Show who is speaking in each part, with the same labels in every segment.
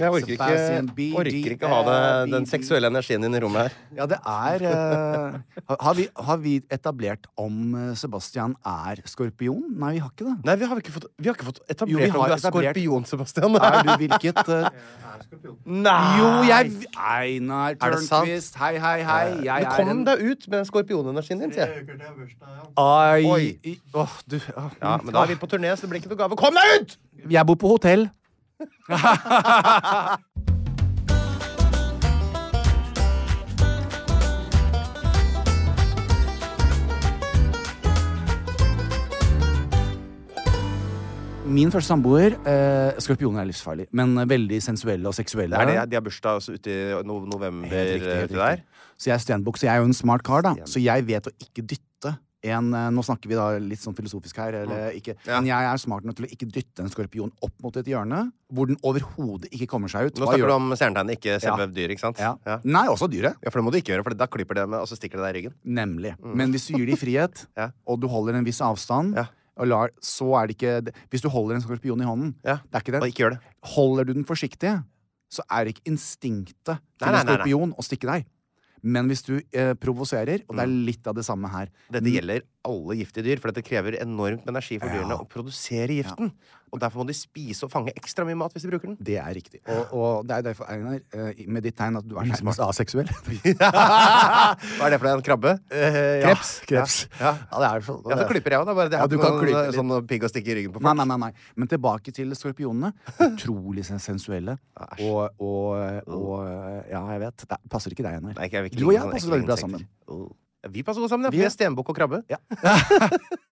Speaker 1: Jeg orker ikke, orker ikke ha det, den seksuelle energien din i rommet her.
Speaker 2: Ja, det er uh, har, vi, har vi etablert om eh, Sebastian er skorpion? Nei, vi har ikke det.
Speaker 1: Nei, vi har ikke fått, vi har ikke fått etablert
Speaker 2: Jo, vi har
Speaker 1: om du er
Speaker 2: etablert-
Speaker 1: skorpion, Sebastian.
Speaker 2: Er du hvilket uh,
Speaker 1: Nei!
Speaker 2: Jo, jeg Einar? Tørnquist. Hei, hei, hei. Jeg er
Speaker 1: kom
Speaker 2: en
Speaker 1: deg ut med den skorpionenergien din, sier jeg.
Speaker 2: Ai,
Speaker 1: Oi.
Speaker 2: Oh, du oh.
Speaker 1: Ja, men da er vi på turné, så det blir ikke noe gave. Kom deg ut!
Speaker 2: Jeg bor på hotell. Min første samboer eh, Skorpioner er livsfarlig, men eh, veldig sensuelle og seksuelle.
Speaker 1: Det er det, de har bursdag altså ute i no november.
Speaker 2: Helt riktig, helt
Speaker 1: uti der.
Speaker 2: riktig. Så jeg er stenbukk, så jeg er jo en smart kar, da. Så jeg vet å ikke dytte en eh, Nå snakker vi da litt sånn filosofisk her, eller ikke.
Speaker 1: Mm. Ja.
Speaker 2: Men jeg er smart nok til å ikke dytte en skorpion opp mot et hjørne hvor den overhodet ikke kommer seg ut.
Speaker 1: Nå snakker du om stjernetegnet, ikke selve
Speaker 2: Ja.
Speaker 1: dyret, ikke sant?
Speaker 2: ja.
Speaker 1: Ja.
Speaker 2: Nei, også dyret.
Speaker 1: Ja, for det må du ikke gjøre, for da klipper det med, og så stikker det deg i ryggen.
Speaker 2: Nemlig. Men hvis du gir det i frihet,
Speaker 1: Mm. Ja.
Speaker 2: og du holder en viss avstand, lar, så er det ikke Hvis du holder en skorpion i hånden,
Speaker 1: Ja.
Speaker 2: det er ikke
Speaker 1: Og ikke gjør det.
Speaker 2: Holder du den forsiktig, så er det ikke instinktet til
Speaker 1: Nei, nei,
Speaker 2: en
Speaker 1: nei, nei.
Speaker 2: skorpion å stikke deg. Men hvis du eh, provoserer, og det er litt av det samme her
Speaker 1: Dette gjelder alle giftige dyr, for dette krever enormt med energi for
Speaker 2: Ja.
Speaker 1: dyrene å produsere giften. Og derfor må de spise og fange ekstra mye mat hvis de bruker den.
Speaker 2: Det er riktig. Og, og det er derfor, Einar, eh, med ditt tegn at du er nærmest aseksuell.
Speaker 1: Hva er det for en krabbe?
Speaker 2: Kreps. Kreps.
Speaker 1: Ja.
Speaker 2: Ja, det er sånn.
Speaker 1: Ja, så klipper jeg òg. Bare det
Speaker 2: Ja, du
Speaker 1: ikke
Speaker 2: kan
Speaker 1: noen
Speaker 2: klippe
Speaker 1: eh, sånn pigg å stikke i ryggen på folk.
Speaker 2: nei, nei, nei. Men tilbake til skorpionene. Utrolig sensuelle. Og, og, og Ja, jeg vet. Det passer ikke deg, Einar.
Speaker 1: Nei,
Speaker 2: Du og jeg passer veldig bra sammen.
Speaker 1: Oh. Vi passer godt sammen, ja.
Speaker 2: Vi er-
Speaker 1: er stenbukk og krabbe.
Speaker 2: Ja.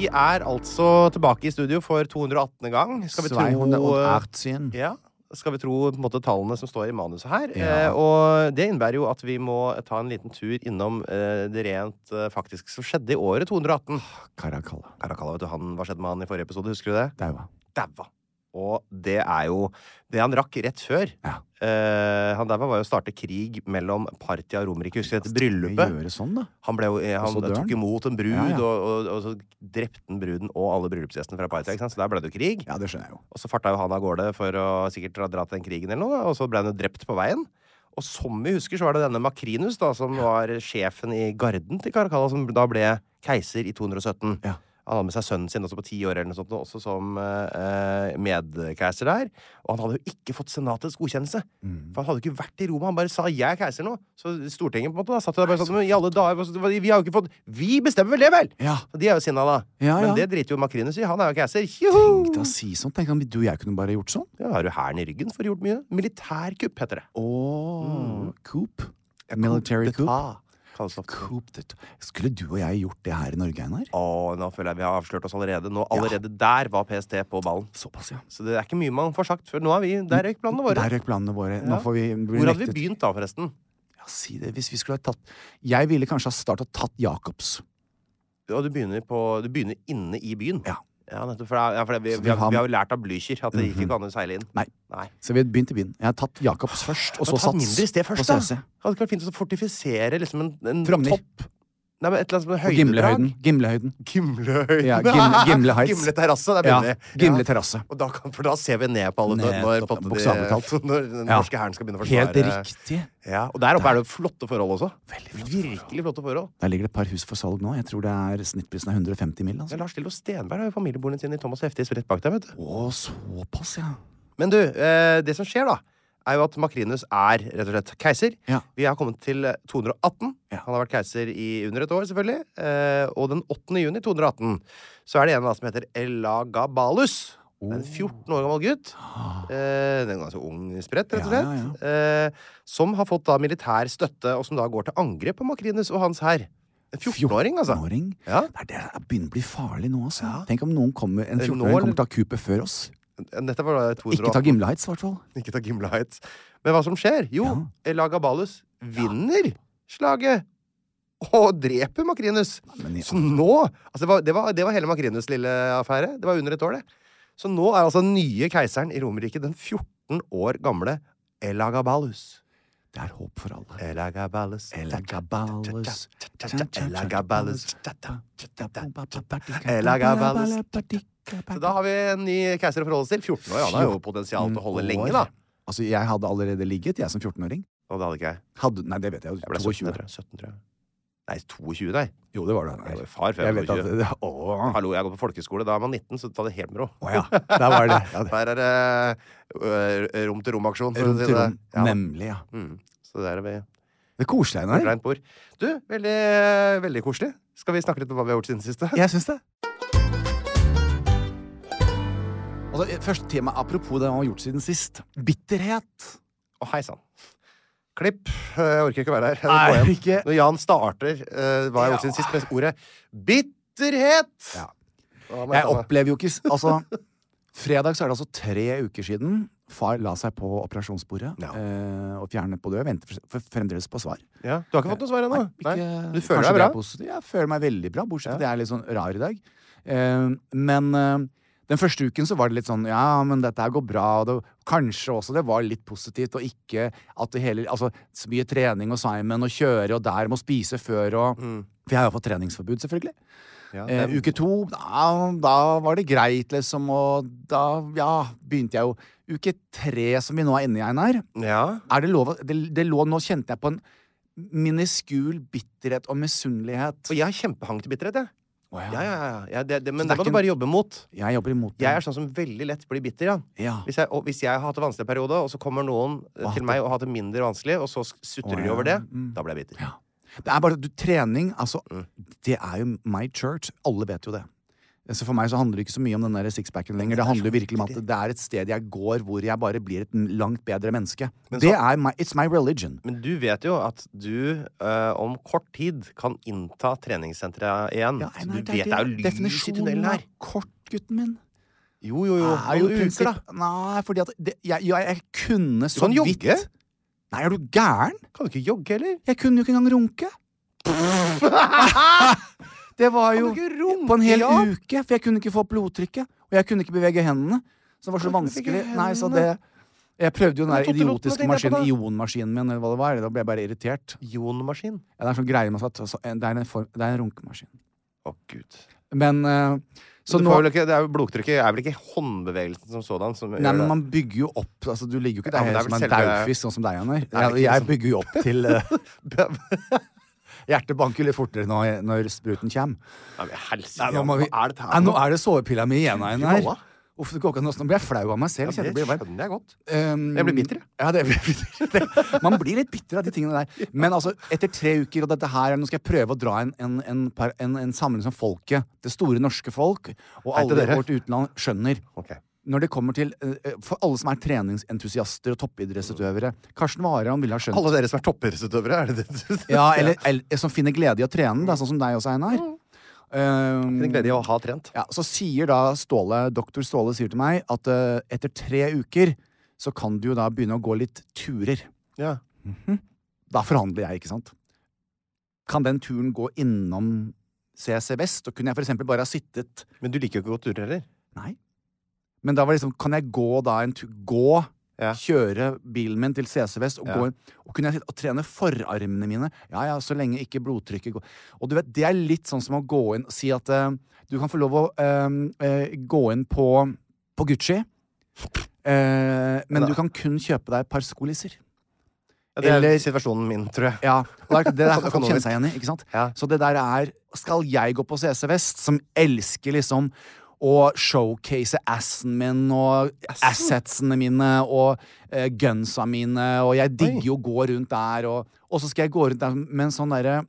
Speaker 1: Vi er altså tilbake i studio for 218. gang. Skal vi tro
Speaker 2: 218.
Speaker 1: Ja, skal vi tro måte, tallene som står i manuset her.
Speaker 2: Ja.
Speaker 1: Eh, og det innebærer jo at vi må ta en liten tur innom eh, det rent eh, faktisk som skjedde i året 218.
Speaker 2: Karakalla.
Speaker 1: Karakalla, vet du, han, hva skjedde med han i forrige episode? Husker du det?
Speaker 2: Daua.
Speaker 1: Daua. Og det er jo det han rakk rett før.
Speaker 2: Ja.
Speaker 1: Uh, han der var jo å starte krig mellom Partia og Romerike. Husker du dette bryllupet?
Speaker 2: Sånn.
Speaker 1: Han, ble, eh, han tok imot en brud,
Speaker 2: Ja, ja.
Speaker 1: Og, og, og så drepte han bruden og alle bryllupsgjestene fra Partia. Så der ble det jo krig.
Speaker 2: Ja, det skjønner jeg jo.
Speaker 1: Og så farta jo han av gårde for å sikkert dra, til den krigen eller noe, og så ble han jo drept på veien. Og som vi husker, så var det denne Makrinus, da, som var sjefen i garden til Caracalla, som da ble keiser i 217.
Speaker 2: Ja.
Speaker 1: Han hadde med seg sønnen sin også på ti år eller noe sånt, også som eh, medkeiser der. Og han hadde jo ikke fått senatets godkjennelse.
Speaker 2: Mm.
Speaker 1: For han hadde jo ikke vært i Roma. Han bare sa 'jeg er keiser' nå. Så Stortinget på en måte da satt der bare sånn Men i alle dager, vi har jo ikke fått Vi bestemmer vel det, vel!
Speaker 2: Ja.
Speaker 1: Så de er jo sinna, da.
Speaker 2: Ja, ja.
Speaker 1: Men det driter jo Makrinus i. Han er jo keiser.
Speaker 2: Tenk deg å si sånn. Tenk om du og jeg kunne bare gjort sånn.
Speaker 1: Ja, har du hæren i ryggen for å gjort mye? Militærkupp, heter det.
Speaker 2: Åh, coup. Military coup.
Speaker 1: Kalles ofte.
Speaker 2: Skulle du og jeg gjort det her i Norge, Einar?
Speaker 1: Å, nå føler jeg vi har avslørt oss allerede. Nå Allerede der var PST på ballen.
Speaker 2: Såpass, ja.
Speaker 1: Så det er ikke mye man får sagt før. Nå er vi Der røyk planene våre.
Speaker 2: Der planene våre. Nå
Speaker 1: Ja.
Speaker 2: får vi bli
Speaker 1: Hvor hadde vi begynt da, forresten?
Speaker 2: Ja, si det. Hvis vi skulle ha tatt Jeg ville kanskje ha starta tatt Jacobs.
Speaker 1: Ja, du begynner, på, du begynner inne i byen.
Speaker 2: Ja.
Speaker 1: Ja, nettopp. For, det ja, for det, vi, vi,
Speaker 2: vi
Speaker 1: har,
Speaker 2: Mhm.
Speaker 1: vi har jo lært av Blücher at det gikk ikke an å seile inn.
Speaker 2: Nei.
Speaker 1: Nei.
Speaker 2: Så vi begynte begynt i byen. Jeg har tatt Jacobs først, og så
Speaker 1: har tatt
Speaker 2: Sats.
Speaker 1: mindre i sted først, da. Hadde ikke vært fint å fortifisere liksom en, en topp Nei, men et eller annet høydedrag.
Speaker 2: Gimlehøyden. Gimlehøyden. Ja, Gimle- Gimle Heights.
Speaker 1: Gimle terrasse, der
Speaker 2: Ja. Gimle
Speaker 1: Ja.
Speaker 2: terrasse.
Speaker 1: Da kan, for da ser vi ned på alle
Speaker 2: Ned,
Speaker 1: når, de- når den
Speaker 2: Ja.
Speaker 1: norske hæren skal begynne å forsvare
Speaker 2: Helt riktig.
Speaker 1: Ja, og der oppe er det flotte forhold også.
Speaker 2: Veldig flotte
Speaker 1: Virkelig flotte forhold.
Speaker 2: Der ligger det et par hus for salg nå. Jeg tror det er snittprisen er 150 mill.
Speaker 1: Ja,
Speaker 2: Altså.
Speaker 1: Lars Lillo Stenberg har jo familieboligen sin i Thomas Heftis rett bak deg, vet du.
Speaker 2: Å, såpass, ja.
Speaker 1: Men du, eh, det som skjer da, er jo at Makrinus er rett og slett keiser.
Speaker 2: Ja.
Speaker 1: Vi har kommet til eh, 218.
Speaker 2: Ja.
Speaker 1: Han har vært keiser i under et år, selvfølgelig. Eh, og den 8. juni 218 så er det en som heter Elagabalus. Er En 14 år gammel gutt. Eh, den er ganske ung spredt, rett og slett.
Speaker 2: ja,
Speaker 1: Eh, som har fått da militær støtte, og som da går til angrep på Makrinus og hans hær. En 14-åring, altså.
Speaker 2: 14-åring.
Speaker 1: Ja.
Speaker 2: Det er det begynner å bli farlig nå, altså.
Speaker 1: Ja.
Speaker 2: Tenk om noen kommer, en
Speaker 1: Eh,
Speaker 2: 14-åring kommer til å ta kupet før oss.
Speaker 1: Dette var da 218.
Speaker 2: Ikke ta Gimle Heights, i hvert fall.
Speaker 1: Ikke ta Gimle Heights. Men hva som skjer? Jo,
Speaker 2: Ja.
Speaker 1: Elagabalus vinner slaget og dreper Makrinus.
Speaker 2: Ja.
Speaker 1: Så nå altså det, var, det, var, det var hele Makrinus' lille affære. Det var under et år, det. Så nå er altså den nye keiseren i Romerriket den 14 år gamle Elagabalus.
Speaker 2: Det er håp for alle.
Speaker 1: Elagabalus.
Speaker 2: Elagabalus.
Speaker 1: Elagabalus. Elagabalus. Så da har vi en ny keiser å forholde oss til. 14 år, han har jo potensial til å holde lenge, da.
Speaker 2: Altså, jeg hadde allerede ligget, jeg som 14-åring.
Speaker 1: Og det hadde ikke jeg.
Speaker 2: Hadde, nei, det vet jeg jo.
Speaker 1: Jeg ble
Speaker 2: 22.
Speaker 1: 17, tror jeg. 17, tror jeg. Nei, 22, nei.
Speaker 2: Jo, det var det.
Speaker 1: Jeg var far før
Speaker 2: Jeg
Speaker 1: jeg
Speaker 2: vet at
Speaker 1: det,
Speaker 2: å.
Speaker 1: Hallo, jeg går på folkeskole. Da er man 19, så ta det helt med ro.
Speaker 2: Å ja. Der var det. Ja, det.
Speaker 1: Der er det uh, rom til rom-aksjon.
Speaker 2: Rom
Speaker 1: si
Speaker 2: til rom.
Speaker 1: Ja.
Speaker 2: Nemlig, ja.
Speaker 1: Mm. Så der er vi
Speaker 2: Det er koselig, Einar.
Speaker 1: Du, veldig, veldig koselig. Skal vi snakke litt om hva vi har gjort siden siste?
Speaker 2: Jeg syns det. Altså, første tema, apropos det man har gjort siden sist. Bitterhet.
Speaker 1: Å, hei sann. Klipp. Jeg orker ikke å være her.
Speaker 2: Nei, ikke.
Speaker 1: Når Jan starter uh, hva jeg har gjort siden sist, med ordet bitterhet
Speaker 2: Ja.
Speaker 1: Jeg
Speaker 2: Jeg opplever jo ikke Altså, fredag så er det altså tre uker siden far la seg på operasjonsbordet
Speaker 1: Ja.
Speaker 2: eh, og fjernet på død. Venter f- f- fremdeles på svar.
Speaker 1: ja. Du har ikke fått noe svar ennå? Du føler deg bra?
Speaker 2: Jeg føler meg veldig bra, bortsett fra at jeg er litt sånn rar i dag. Eh, men eh, den første uken så var det litt sånn Ja, men dette her går bra. Og det, kanskje også det var litt positivt, og ikke at det hele Altså så mye trening og Simon og kjøre, og der må spise før og For jeg har jo fått treningsforbud, selvfølgelig.
Speaker 1: Ja,
Speaker 2: Eh, uke to, da, da var det greit, liksom, og da ja, begynte jeg jo Uke tre, som vi nå er inne i, Einar,
Speaker 1: ja.
Speaker 2: er det lov det, det lå, Nå kjente jeg på en miniskul bitterhet og misunnelighet.
Speaker 1: Og jeg har kjempehang til bitterhet, jeg.
Speaker 2: Å,
Speaker 1: Ja, ja, ja. ja det, det, men det
Speaker 2: det
Speaker 1: må du bare jobbe mot.
Speaker 2: Jeg jobber imot det.
Speaker 1: Jeg er sånn som veldig lett blir bitter,
Speaker 2: ja.
Speaker 1: Hvis jeg, og hvis jeg har hatt en vanskelig periode, og så kommer noen eh, til meg og har hatt det mindre vanskelig, og så sutrer de over det,
Speaker 2: Mm.
Speaker 1: da blir jeg bitter.
Speaker 2: Det er bare du, trening, altså
Speaker 1: Mm.
Speaker 2: Det er jo my church. Alle vet jo det. Så For meg så handler det ikke så mye om den der sixpacken lenger. Det
Speaker 1: det er
Speaker 2: handler
Speaker 1: så
Speaker 2: virkelig om at det er et sted jeg går hvor jeg bare blir et langt bedre menneske.
Speaker 1: Men
Speaker 2: det er my, It's my religion.
Speaker 1: Men du vet jo at du eh, om kort tid kan innta treningssenteret igjen.
Speaker 2: Ja,
Speaker 1: så
Speaker 2: nei,
Speaker 1: du vet det er jo lys i tunnelen her.
Speaker 2: Kort, gutten min.
Speaker 1: Jo, jo, jo.
Speaker 2: er jo
Speaker 1: uker, da.
Speaker 2: Nei, fordi at det, jeg, jeg, jeg kunne så
Speaker 1: kan
Speaker 2: vidt
Speaker 1: jogge.
Speaker 2: Nei, er du gæren?
Speaker 1: Kan du ikke jogge heller?
Speaker 2: Jeg kunne jo ikke engang runke. det var jo på en hel uke, for jeg kunne ikke få opp blodtrykket. Og jeg kunne ikke bevege hendene. Så det var så vanskelig. Nei, så det Jeg prøvde jo den der idiotiske maskinen, ionmaskinen min, eller hva det var. Da ble jeg bare irritert.
Speaker 1: Ionmaskin.
Speaker 2: Ja, det er sånn greie man skal Det er en, form, det er en runkemaskin.
Speaker 1: Å, gud.
Speaker 2: Men uh,
Speaker 1: Så
Speaker 2: nå
Speaker 1: vel ikke, det er jo blodtrykket er vel ikke håndbevegelsen som sådan som
Speaker 2: Nei, men man bygger jo opp altså Du ligger jo ikke der
Speaker 1: ja,
Speaker 2: som en
Speaker 1: selve-
Speaker 2: daufis, sånn som deg,
Speaker 1: Janner.
Speaker 2: Jeg, jeg
Speaker 1: liksom.
Speaker 2: bygger jo opp til eh, Hjertet banker litt fortere når, når spruten kommer.
Speaker 1: Nei,
Speaker 2: nå, må vi,
Speaker 1: hva er dette
Speaker 2: Nei,
Speaker 1: her
Speaker 2: nå er det sovepilla mi igjen,
Speaker 1: her.
Speaker 2: Uff, det går ikke an Nå blir jeg flau av meg selv.
Speaker 1: Ja,
Speaker 2: jeg
Speaker 1: det
Speaker 2: varm.
Speaker 1: skjønner jeg godt.
Speaker 2: Um,
Speaker 1: Jeg blir bitter, jeg.
Speaker 2: Ja, det blir bitter. Det, man blir litt bitter av de tingene der. Men altså, etter tre uker, og dette her Nå skal jeg prøve å dra en, en, en, en, en samling som folket, det store norske folk, og alle vårt utenland skjønner.
Speaker 1: Ok.
Speaker 2: Når det kommer til eh, For alle som er treningsentusiaster og toppidrettsutøvere Karsten Warholm ville ha skjønt
Speaker 1: Alle dere som er toppidrettsutøvere, er det det?
Speaker 2: du Ja, eller, eller som finner glede i å trene, da, sånn som deg også, Einar. Um,
Speaker 1: Finner glede i å ha trent.
Speaker 2: ja, så sier da Ståle, doktor Ståle sier til meg at uh, etter tre uker så kan du jo da begynne å gå litt turer.
Speaker 1: Ja.
Speaker 2: Da forhandler jeg, ikke sant? Kan den turen gå innom CC Vest? Og kunne jeg for eksempel bare ha sittet
Speaker 1: Men du liker jo ikke å gå turer heller.
Speaker 2: Nei. Men da var det liksom, kan jeg gå da en tur Gå,
Speaker 1: Ja.
Speaker 2: kjøre bilen min til CC Vest og
Speaker 1: Ja.
Speaker 2: gå Og kunne jeg og trene forarmene mine? Ja ja, så lenge ikke blodtrykket går Og du vet, det er litt sånn som å gå inn og Si at uh, du kan få lov å uh, uh, gå inn på, på Gucci. Men du kan kun kjøpe deg et par skolisser.
Speaker 1: Ja, det er
Speaker 2: Eller-
Speaker 1: situasjonen min, tror jeg.
Speaker 2: Ja, det, det der
Speaker 1: Sånn
Speaker 2: kan folk kjenne seg igjen i. ikke sant?
Speaker 1: Ja.
Speaker 2: Så det der er Skal jeg gå på CC Vest, som elsker liksom å showcase assen min og assetsene mine og uh, gunsa mine, og jeg digger jo å gå rundt der, og, og så skal jeg gå rundt der med en sånn derre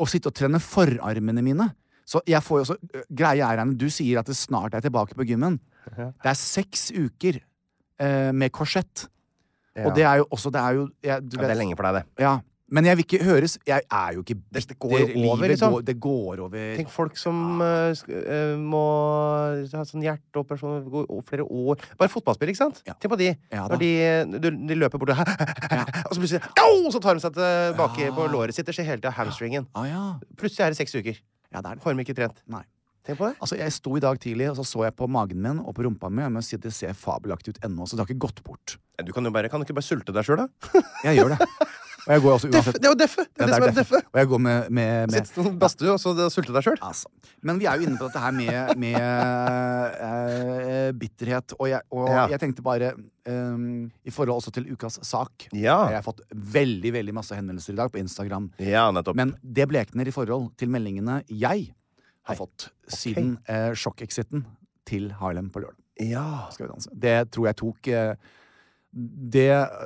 Speaker 2: Å sitte og trene forarmene mine. Så jeg får jo også Greia er, du sier at det snart er tilbake på gymmen. Det er seks uker uh, med korsett. Og det er jo også Det er jo jeg, du
Speaker 1: Ja, det er lenge for deg, det.
Speaker 2: ja, men jeg vil ikke høres Jeg er jo ikke bitter.
Speaker 1: Det går over,
Speaker 2: Livet
Speaker 1: liksom.
Speaker 2: går, det går over.
Speaker 1: Tenk folk som eh, må ha sånn hjerteoperasjon over flere år Bare fotballspill, ikke sant?
Speaker 2: Ja.
Speaker 1: Tenk på de.
Speaker 2: Ja.
Speaker 1: Når de, de, de løper bort og Og så plutselig Au! Så tar de seg tilbake
Speaker 2: Ja.
Speaker 1: på låret sitt. Det skjer hele tida. Hamstringen.
Speaker 2: Ah, ja.
Speaker 1: Plutselig er det seks uker.
Speaker 2: ja, det er det.
Speaker 1: De ikke trent.
Speaker 2: Nei.
Speaker 1: Tenk på det.
Speaker 2: Altså, Jeg sto i dag tidlig, og så så jeg på magen min og på rumpa mi. Må si det ser fabelaktig ut ennå, så det har ikke gått bort.
Speaker 1: Ja, Du kan jo bare, kan du ikke bare sulte deg sjøl, da?
Speaker 2: Jeg gjør det. Og jeg går også uansett
Speaker 1: Det er jo deffe! Det er det som er deffe.
Speaker 2: Og jeg går med, med, med
Speaker 1: Sitte som badstue og så sulte deg sjøl.
Speaker 2: Altså. Men vi er jo inne på dette her med, med uh, bitterhet. Og, jeg, og
Speaker 1: Ja.
Speaker 2: jeg tenkte bare Um, I forhold også til ukas sak
Speaker 1: Ja.
Speaker 2: Jeg har fått veldig veldig masse henvendelser i dag på Instagram.
Speaker 1: Ja.
Speaker 2: Men det blekner i forhold til meldingene jeg har
Speaker 1: Hei.
Speaker 2: fått siden uh, sjokkexiten til Harlem på lørdag.
Speaker 1: ja.
Speaker 2: Skal vi danse. Det tror jeg tok eh, det,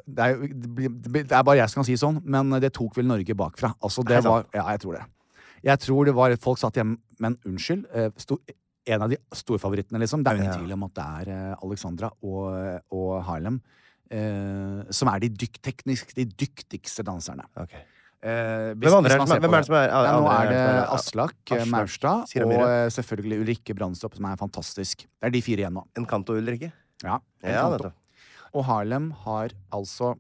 Speaker 2: det, er, det, er bare jeg som kan si sånn, men det tok vel Norge bakfra. Altså,
Speaker 1: det
Speaker 2: var, ja, jeg tror det. Jeg tror det var Folk satt hjemme Men unnskyld. eh, sto, en av de storfavorittene, liksom. Det er jo ingen tvil om at det er eh, Alexandra og, og Harlem eh, som er de, dykt, teknisk de dyktigste danserne.
Speaker 1: Ok.
Speaker 2: Eh, hvis-
Speaker 1: Hvem andre
Speaker 2: hvem,
Speaker 1: hvem er det som er-
Speaker 2: ja, Nå er det Aslak eh,
Speaker 1: Aslak
Speaker 2: Maurstad og selvfølgelig Ulrikke Brandstopp, som er fantastisk. Det er de fire igjen nå.
Speaker 1: Encanto Ulrikke?
Speaker 2: Ja,
Speaker 1: Ja,
Speaker 2: Encanto.
Speaker 1: nettopp.
Speaker 2: Og Harlem har altså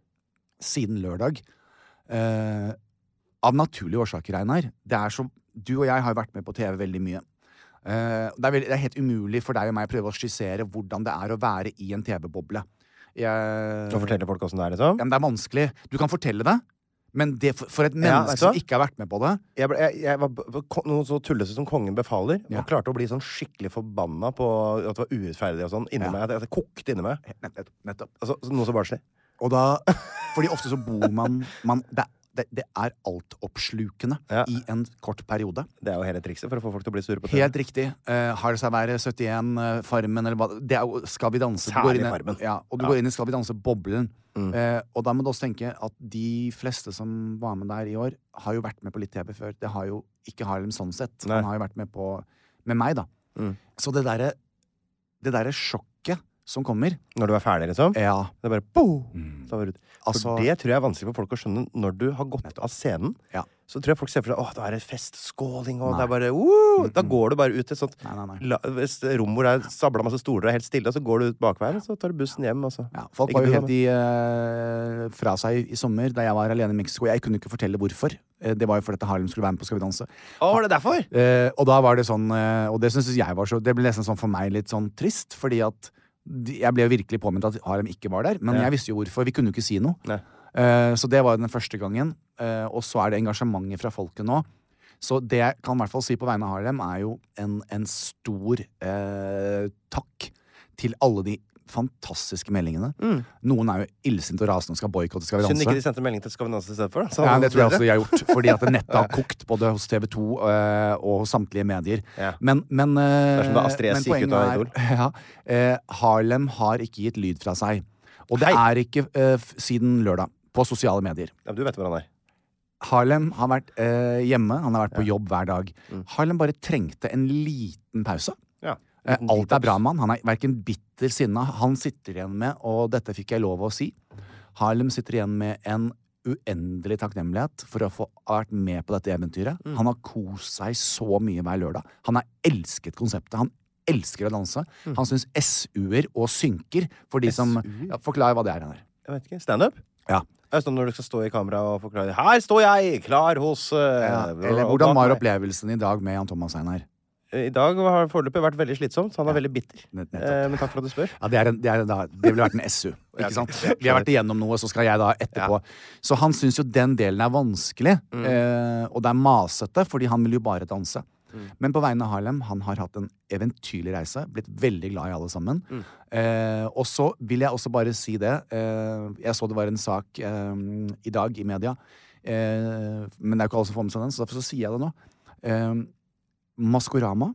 Speaker 2: siden lørdag eh, Av naturlige årsaker, Einar. Det er så, du og jeg har vært med på TV veldig mye. Eh, det, er veldig, det er helt umulig for deg og meg å prøve å skissere hvordan det er å være i en TV-boble. Jeg-
Speaker 1: fortelle folk åssen det er, liksom?
Speaker 2: Ja, men det er vanskelig. Du kan fortelle det, men det, for, for et menneske
Speaker 1: ja,
Speaker 2: som ikke har vært med på det
Speaker 1: Jeg, ble, jeg, jeg var noe så tullete som Kongen befaler,
Speaker 2: Ja.
Speaker 1: og klarte å bli sånn skikkelig forbanna på at det var urettferdig og sånn inni
Speaker 2: Ja.
Speaker 1: meg. At det, at det kokte inni meg.
Speaker 2: Nettopp. nettopp.
Speaker 1: Altså, noe så barnslig.
Speaker 2: Og da Fordi ofte så bor man, man det, det, det er altoppslukende
Speaker 1: Ja.
Speaker 2: i en kort periode.
Speaker 1: Det er jo hele trikset for å få folk til å bli sure på TV.
Speaker 2: Helt riktig. Uh, har det seg være 71, uh, Farmen eller hva Det er jo Skal vi danse.
Speaker 1: Særlig
Speaker 2: går inn
Speaker 1: Farmen.
Speaker 2: Ja, og du
Speaker 1: Ja.
Speaker 2: går inn i Skal vi danse-boblen.
Speaker 1: Mm.
Speaker 2: Uh, og da må du også tenke at de fleste som var med der i år, har jo vært med på litt TV før. Det har jo ikke Harlem sånn sett.
Speaker 1: Nei.
Speaker 2: Han har jo vært med på Med meg, da.
Speaker 1: Mm.
Speaker 2: Så det derre Det derre sjokket som kommer
Speaker 1: Når du er ferdig, liksom.
Speaker 2: Ja.
Speaker 1: Det er bare bo! Så det ut. For
Speaker 2: Altså-
Speaker 1: det tror jeg er vanskelig for folk å skjønne når du har gått av scenen.
Speaker 2: Ja.
Speaker 1: Så tror jeg folk ser for seg åh, da er det fest, skåling, og
Speaker 2: Nei.
Speaker 1: det er bare uh, Da går du bare ut til et sånt
Speaker 2: Nei, nei,
Speaker 1: la, rom hvor det er sabla masse stoler og er helt stille, og så går du ut bakveien, og så tar du bussen hjem. Og så.
Speaker 2: Ja, folk var jo helt i, uh, fra seg i sommer da jeg var alene i Mexico. Jeg kunne ikke fortelle hvorfor. Eh, det var jo fordi Harlem skulle være med på Skal vi danse.
Speaker 1: Å, var det derfor?
Speaker 2: Uh, og da var det sånn Og det syns jeg var så Det ble nesten sånn for meg litt sånn trist, fordi at jeg ble jo virkelig påminnet at Harlem ikke var der. Men
Speaker 1: Ja.
Speaker 2: jeg visste jo hvorfor. Vi kunne jo ikke si noe. Eh, så det var den første gangen. Eh, og så er det engasjementet fra folket nå. Så det jeg kan i hvert fall si på vegne av Harlem, er jo en, en stor eh, takk til alle de fantastiske meldingene. Noen er jo illsinte og rasende og skal boikotte Skal vi
Speaker 1: Synd ikke de sendte melding til Skal vi danse i stedet for. da.
Speaker 2: Ja, det tror jeg også de har gjort. Fordi at nettet har kokt både hos TV 2 øh, og hos samtlige medier.
Speaker 1: Ja.
Speaker 2: Men, men, øh,
Speaker 1: Det er som da Astrid S
Speaker 2: men
Speaker 1: gikk ut av
Speaker 2: er- Ja, øh, Harlem har ikke gitt lyd fra seg. Og det
Speaker 1: Hei.
Speaker 2: er ikke eh, siden lørdag. På sosiale medier.
Speaker 1: Ja, du vet hvor han er.
Speaker 2: Harlem har vært øh, hjemme, han har vært på jobb hver dag.
Speaker 1: Mm.
Speaker 2: Harlem bare trengte en liten pause. Eh, alt er bra med han. Han er verken bitter sinna. Han sitter igjen med, og dette fikk jeg lov å si, Harlem sitter igjen med en uendelig takknemlighet for å få vært med på dette eventyret.
Speaker 1: Mm.
Speaker 2: Han har kost seg så mye hver lørdag. Han har elsket konseptet. Han elsker å danse.
Speaker 1: Mm.
Speaker 2: Han syns SU-er og synker, for de som ja, Forklar hva det er. Her.
Speaker 1: Jeg vet ikke. Standup?
Speaker 2: Ja.
Speaker 1: Sånn når du skal stå i kamera og forklare 'Her står jeg, klar hos uh,
Speaker 2: Ja. Eller hvordan var opplevelsen i dag med Jan Thomas Einar?
Speaker 1: I dag har foreløpig vært veldig slitsomt. Han er veldig bitter. Eh, men takk for at du spør.
Speaker 2: Ja, det, er en, det, er, da, det ville vært en SU. Ikke sant? Vi har vært igjennom noe, så skal jeg da etterpå. Så han syns jo den delen er vanskelig,
Speaker 1: Mm.
Speaker 2: eh, og det er masete, fordi han vil jo bare danse.
Speaker 1: Mm.
Speaker 2: Men på vegne av Harlem, han har hatt en eventyrlig reise, blitt veldig glad i alle sammen.
Speaker 1: Mm.
Speaker 2: Eh, og så vil jeg også bare si det. Eh, jeg så det var en sak eh, i dag i media, eh, men det er jo ikke alle som får med seg den, så derfor så sier jeg det nå. Maskorama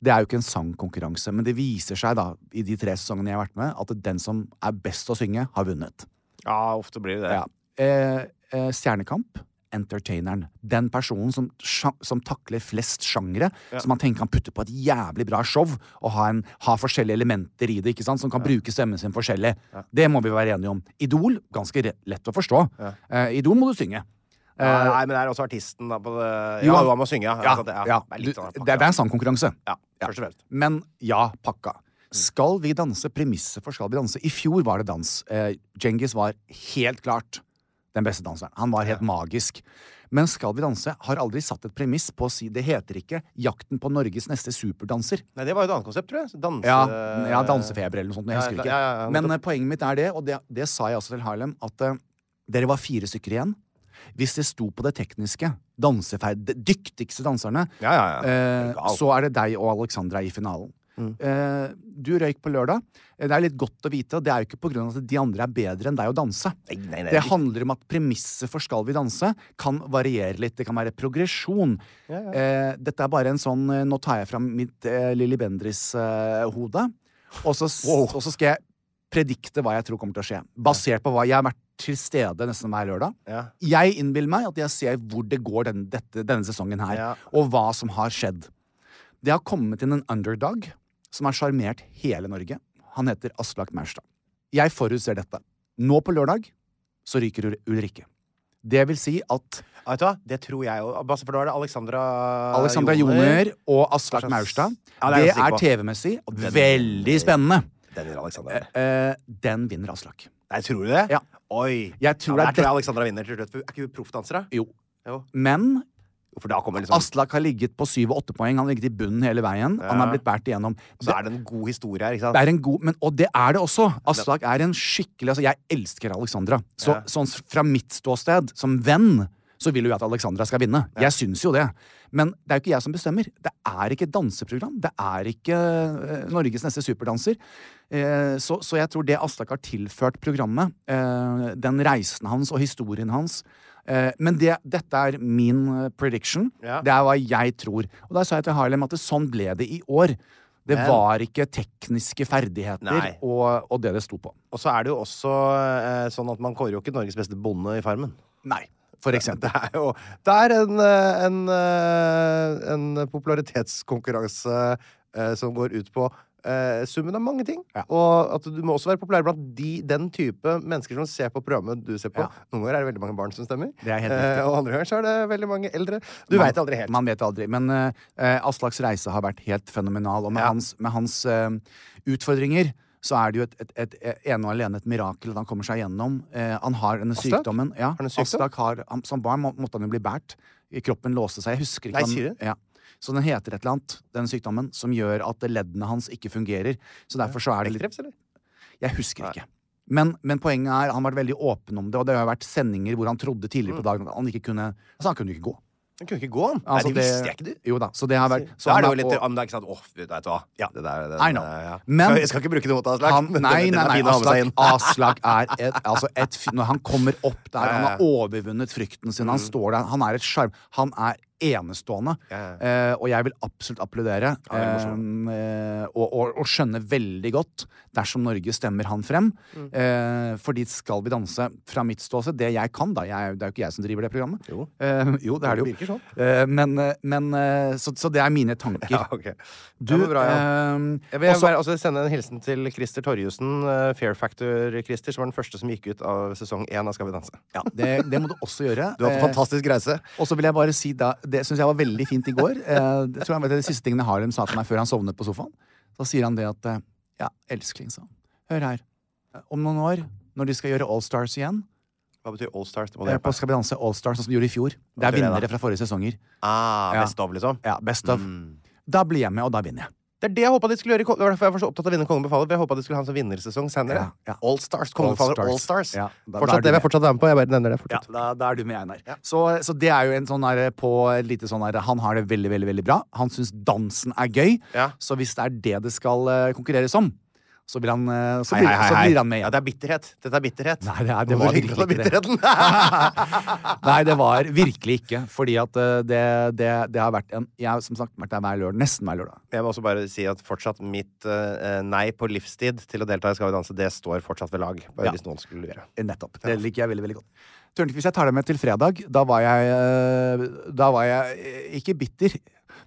Speaker 2: det er jo ikke en sangkonkurranse, men det viser seg da, i de tre sesongene jeg har vært med, at den som er best å synge, har vunnet.
Speaker 1: Ja, ofte blir det.
Speaker 2: Ja. Eh, eh, Stjernekamp, entertaineren. Den personen som, som takler flest sjangre, som man tenker kan putte på et jævlig bra show, og ha, en, ha forskjellige elementer i det, ikke sant? som kan bruke stemmen sin forskjellig. Det må vi være enige om. Idol, ganske lett å forstå. Eh, Idol må du synge.
Speaker 1: Ja, nei, men det er også artisten da på det
Speaker 2: Eh,
Speaker 1: Ja, jo, han må synge, ja.
Speaker 2: Ja, ja,
Speaker 1: Det er sånn
Speaker 2: det, det en sangkonkurranse.
Speaker 1: Ja, først og fremst.
Speaker 2: Men ja, pakka. Skal vi danse? Premisset for Skal vi danse? I fjor var det dans. Eh, Djengis var helt klart den beste danseren. Han var helt magisk. Men Skal vi danse har aldri satt et premiss på å si Det heter ikke 'Jakten på Norges neste superdanser'.
Speaker 1: Nei, det var jo et annet konsept, tror jeg. Danse...
Speaker 2: Ja, ja dansefeber eller noe sånt. Jeg husker ikke. Men eh, poenget mitt er det, og det, det sa jeg også til Harlem, at uh, dere var fire stykker igjen. Hvis det sto på det tekniske, danseferd, de dyktigste danserne,
Speaker 1: Ja, ja, ja.
Speaker 2: eh, så er det deg og Alexandra i finalen. Eh, du røyk på lørdag. Eh, Det er litt godt å vite, og det er jo ikke av at de andre er bedre enn deg å danse.
Speaker 1: Nei, nei, nei,
Speaker 2: Det handler om at premisset for Skal vi danse kan variere litt. Det kan være progresjon. Eh, dette er bare en sånn eh, Nå tar jeg fram mitt eh, Lilly Bendriss-hode, og,
Speaker 1: Wow.
Speaker 2: og så skal jeg predikte hva jeg tror kommer til å skje. Basert på hva jeg har vært til stede nesten hver lørdag.
Speaker 1: Ja.
Speaker 2: Jeg innbiller meg at jeg ser hvor det går den, dette, denne sesongen her,
Speaker 1: Ja.
Speaker 2: og hva som har skjedd. Det har kommet inn en underdog som har sjarmert hele Norge. Han heter Aslak Maurstad. Jeg forutser dette. Nå på lørdag så ryker Ul- Ulrikke. Det vil si at
Speaker 1: Vet du hva? Det tror jeg òg. For da er det Alexandra
Speaker 2: Alexandra Joner og Aslak Maurstad
Speaker 1: Ja, det er
Speaker 2: Det er. TV-messig veldig spennende.
Speaker 1: Den vinner Alexandra.
Speaker 2: Eh, den vinner Aslak.
Speaker 1: Nei, tror du det?
Speaker 2: Ja.
Speaker 1: Oi.
Speaker 2: Jeg tror
Speaker 1: ja, der tror
Speaker 2: er
Speaker 1: jeg Alexandra vinner til slutt. Er ikke hun proffdansere?
Speaker 2: Jo.
Speaker 1: Jo.
Speaker 2: Men
Speaker 1: For da liksom
Speaker 2: Aslak har ligget på syv og åtte poeng. Han har ligget i bunnen hele veien. Han har blitt båret igjennom.
Speaker 1: Så er det en god historie her, ikke sant?
Speaker 2: Det er en god, men, og det er det også. Aslak er en skikkelig altså Jeg elsker Alexandra. Så,
Speaker 1: Ja.
Speaker 2: sånn fra mitt ståsted, som venn, så vil jo jeg at Alexandra skal vinne. Jeg syns jo det. Men det er jo ikke jeg som bestemmer. Det er ikke et danseprogram. Det er ikke eh, Norges neste superdanser. Eh, så, så jeg tror det Aslak har tilført programmet, eh, den reisen hans og historien hans Men det, dette er min prediction.
Speaker 1: Ja.
Speaker 2: Det er hva jeg tror. Og da sa jeg til Harlem at det, sånn ble det i år. Det
Speaker 1: Men-
Speaker 2: var ikke tekniske ferdigheter og, og det det sto på.
Speaker 1: Og så er det jo også eh, sånn at man kårer jo ikke Norges beste bonde i Farmen.
Speaker 2: Nei, for eksempel.
Speaker 1: Det er jo Det er en, eh, en, eh, en popularitetskonkurranse eh, som går ut på eh, summen av mange ting.
Speaker 2: Ja.
Speaker 1: Og at du må også være populær blant de, den type mennesker som ser på programmet du ser på.
Speaker 2: Ja.
Speaker 1: Noen ganger er det veldig mange barn som stemmer.
Speaker 2: Er.
Speaker 1: Eh, og andre ganger så er det veldig mange eldre. Du veit aldri helt.
Speaker 2: Man vet aldri. Men Aslaks reise har vært helt fenomenal. Og med
Speaker 1: Ja.
Speaker 2: hans, med hans utfordringer så er det jo et, et, et, et, ene og alene et mirakel at han kommer seg gjennom. Eh, han har denne
Speaker 1: Aslak?
Speaker 2: sykdommen. Ja,
Speaker 1: Har sykdom?
Speaker 2: Har, han, som barn må, måtte han jo bli båret. Kroppen låste seg. Jeg husker ikke
Speaker 1: Nei, sier
Speaker 2: han- Ja. Så den heter et eller annet, den sykdommen, som gjør at leddene hans ikke fungerer. Så derfor så er det litt
Speaker 1: eller?
Speaker 2: Jeg husker ikke. Men, men poenget er, han har vært veldig åpen om det, og det har vært sendinger hvor han trodde tidligere
Speaker 1: Mm.
Speaker 2: på dagen at han ikke kunne Altså, han kunne ikke gå.
Speaker 1: Den kunne ikke gå, han.
Speaker 2: Altså,
Speaker 1: Nei, det visste jeg ikke, du.
Speaker 2: Jo da, så det har vært
Speaker 1: Så
Speaker 2: han
Speaker 1: er det jo litt
Speaker 2: og-
Speaker 1: om det er ikke sant Åh, vet du hva. Ja, det der,
Speaker 2: det,
Speaker 1: eh, Ja.
Speaker 2: Men-
Speaker 1: jeg skal ikke bruke det mot Aslak.
Speaker 2: han, nei, nei, nei,
Speaker 1: nei,
Speaker 2: Aslak. Aslak er et, altså et Når han kommer opp der, han har overvunnet frykten sin, han står der, han er et sjarm Han er enestående. Eh, og jeg vil absolutt applaudere. Eh, og, og, og skjønne veldig godt, dersom Norge stemmer han frem.
Speaker 1: Mm.
Speaker 2: Eh, fordi Skal vi danse, fra mitt ståsted, det jeg kan, da jeg, Det er jo ikke jeg som driver det programmet.
Speaker 1: Jo.
Speaker 2: Eh, jo, det er det jo.
Speaker 1: Det sånn.
Speaker 2: Eh, men men så, så det er mine tanker.
Speaker 1: Ja, okay.
Speaker 2: Du,
Speaker 1: ja, men bra, ja. Jeg vil
Speaker 2: også-
Speaker 1: bare også sende en hilsen til Christer Torjussen, Fair Factor-Christer, som var den første som gikk ut av sesong én av Skal vi danse.
Speaker 2: ja, det, det må du også gjøre.
Speaker 1: Du har hatt
Speaker 2: en
Speaker 1: fantastisk reise.
Speaker 2: Og så vil jeg bare si da, Det syns jeg var veldig fint i går. Eh, det tror jeg vet det siste tingene Harlem sa til meg før han sovnet på sofaen. Så sier han det at eh, Ja, elskling, sa han. Hør her. Om noen år, når de skal gjøre Allstars igjen
Speaker 1: Hva betyr Allstars?
Speaker 2: eh, på Skal vi danse Allstars, sånn som de gjorde i fjor Det er
Speaker 1: da?
Speaker 2: vinnere fra forrige sesonger.
Speaker 1: Ah, Best of, liksom?
Speaker 2: Ja, Best of. Da blir jeg med, og da vinner jeg.
Speaker 1: Det er det jeg håpa de skulle gjøre. Det var derfor jeg var så opptatt av å vinne Kongen befaler. Jeg håpa de skulle ha en sånn vinnersesong senere.
Speaker 2: Ja, ja.
Speaker 1: Allstars. Kongen befaler Allstars.
Speaker 2: Ja, da-
Speaker 1: Fortsatt,
Speaker 2: da
Speaker 1: det vil jeg fortsatt være med på. Jeg bare nevner det.
Speaker 2: Ja,
Speaker 1: fortsatt.
Speaker 2: da, da er du med, Einar. Så, så det er jo en sånn her på lite sånn her Han har det veldig, veldig veldig bra. Han syns dansen er gøy.
Speaker 1: Ja.
Speaker 2: Så hvis det er det det skal eh, konkurreres om, så, blir han, eh, så, blir,
Speaker 1: hei, hei,
Speaker 2: så blir han med
Speaker 1: Ja, det er bitterhet. Dette er bitterhet.
Speaker 2: Nei, det, er, det var virkelig ikke det. Nei, det var virkelig ikke. Fordi at eh, det, det, det har vært en Jeg har som sagt vært der hver lørdag. Nesten hver lørdag.
Speaker 1: Jeg må også bare si at fortsatt mitt uh, nei på livstid til å delta i Skal vi danse, det står fortsatt ved lag. Bare
Speaker 2: Ja.
Speaker 1: hvis noen skulle lure.
Speaker 2: Nettopp. Det liker jeg veldig, veldig godt. Tørnquist, hvis jeg tar deg med til fredag, da var jeg Da var jeg ikke bitter.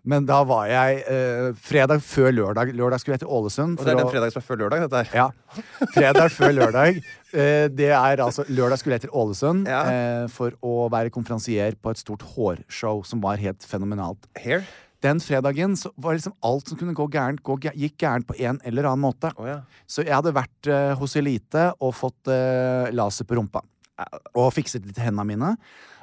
Speaker 2: Men da var jeg eh, fredag før lørdag. Lørdag skulle jeg til Ålesund.
Speaker 1: Og det er den fredagen som er før lørdag, dette her.
Speaker 2: Ja. Fredag før lørdag. Eh, det er altså Lørdag skulle jeg til Ålesund
Speaker 1: Ja.
Speaker 2: eh, for å være konferansier på et stort hårshow som var helt fenomenalt.
Speaker 1: Hair?
Speaker 2: Den fredagen så var liksom alt som kunne gå gærent, gå, gikk gærent på en eller annen måte.
Speaker 1: Oh, ja.
Speaker 2: Så jeg hadde vært eh, hos Elite og fått eh, laser på rumpa. Og fikset litt hendene mine.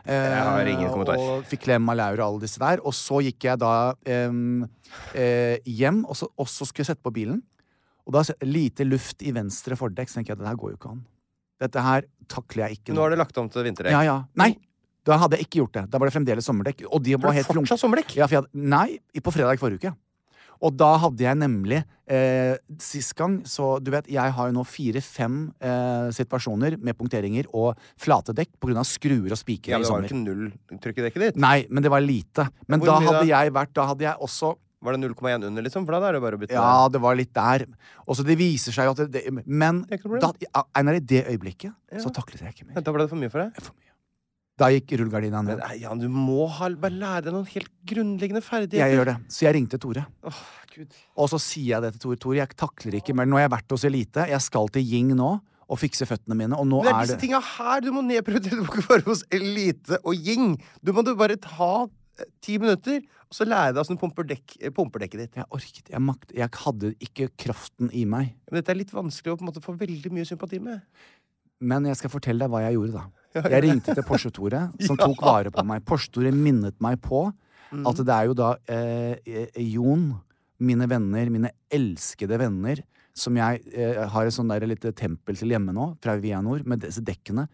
Speaker 2: Eh,
Speaker 1: Jeg har ingen kommentar.
Speaker 2: Og fikk klem av Laura og alle disse der. Og så gikk jeg da eh, hjem, og så, og så skulle jeg sette på bilen. Og da lite luft i venstre fordekk, så tenker jeg at det her går jo ikke an. Dette her takler jeg ikke
Speaker 1: Nå har det lagt om til vinterdekk.
Speaker 2: Ja, ja. Nei, da hadde jeg ikke gjort det. Da var det fremdeles sommerdekk. Og de var helt
Speaker 1: flunke.
Speaker 2: Ja, jeg nei, på fredag forrige uke. Og da hadde jeg nemlig eh, Sist gang, så du vet, jeg har jo nå fire-fem eh, situasjoner med punkteringer og flate dekk pga. skruer og spikere
Speaker 1: Ja,
Speaker 2: i
Speaker 1: det var ikke null trykk i dekket ditt.
Speaker 2: Nei, men det var lite. Men da hadde jeg vært Da hadde jeg også
Speaker 1: Var det 0,1 under, liksom? For da er det bare å bytte.
Speaker 2: Ja, det var litt der. Og så det viser seg jo at det, det Men
Speaker 1: Det
Speaker 2: da, ja, Einar, i det øyeblikket
Speaker 1: Ja.
Speaker 2: så taklet jeg ikke mer.
Speaker 1: Da ble det for mye for deg?
Speaker 2: For mye. Da gikk rullegardina ned.
Speaker 1: nei, Jan, du må ha, bare lære deg noen helt grunnleggende ferdigheter.
Speaker 2: Jeg gjør det. Så jeg ringte Tore.
Speaker 1: Åh, Gud.
Speaker 2: Og så sier jeg det til Tore. Tore, jeg takler ikke mer. Nå har jeg vært hos Elite. Jeg skal til Ying nå og fikse føttene mine. Og nå
Speaker 1: det er
Speaker 2: er
Speaker 1: disse
Speaker 2: det
Speaker 1: tinga her du må nedprioritere. Du må ikke være hos Elite og Ying. Du må du bare ta eh, ti minutter, og så lære deg åssen du pumper, dekk, eh, pumper dekket ditt.
Speaker 2: Jeg orket Jeg makt... Jeg hadde ikke kraften i meg.
Speaker 1: Men dette er litt vanskelig å på en måte få veldig mye sympati med.
Speaker 2: Men jeg skal fortelle deg hva jeg gjorde, da. Jeg ringte til Porsche-Tore, som tok vare på meg. Porsche-Tore minnet meg på at det er jo da eh, eh, Jon, mine venner, mine elskede venner, som jeg eh, har et sånn der lite tempel til hjemme nå, fra Vianor, med disse dekkene.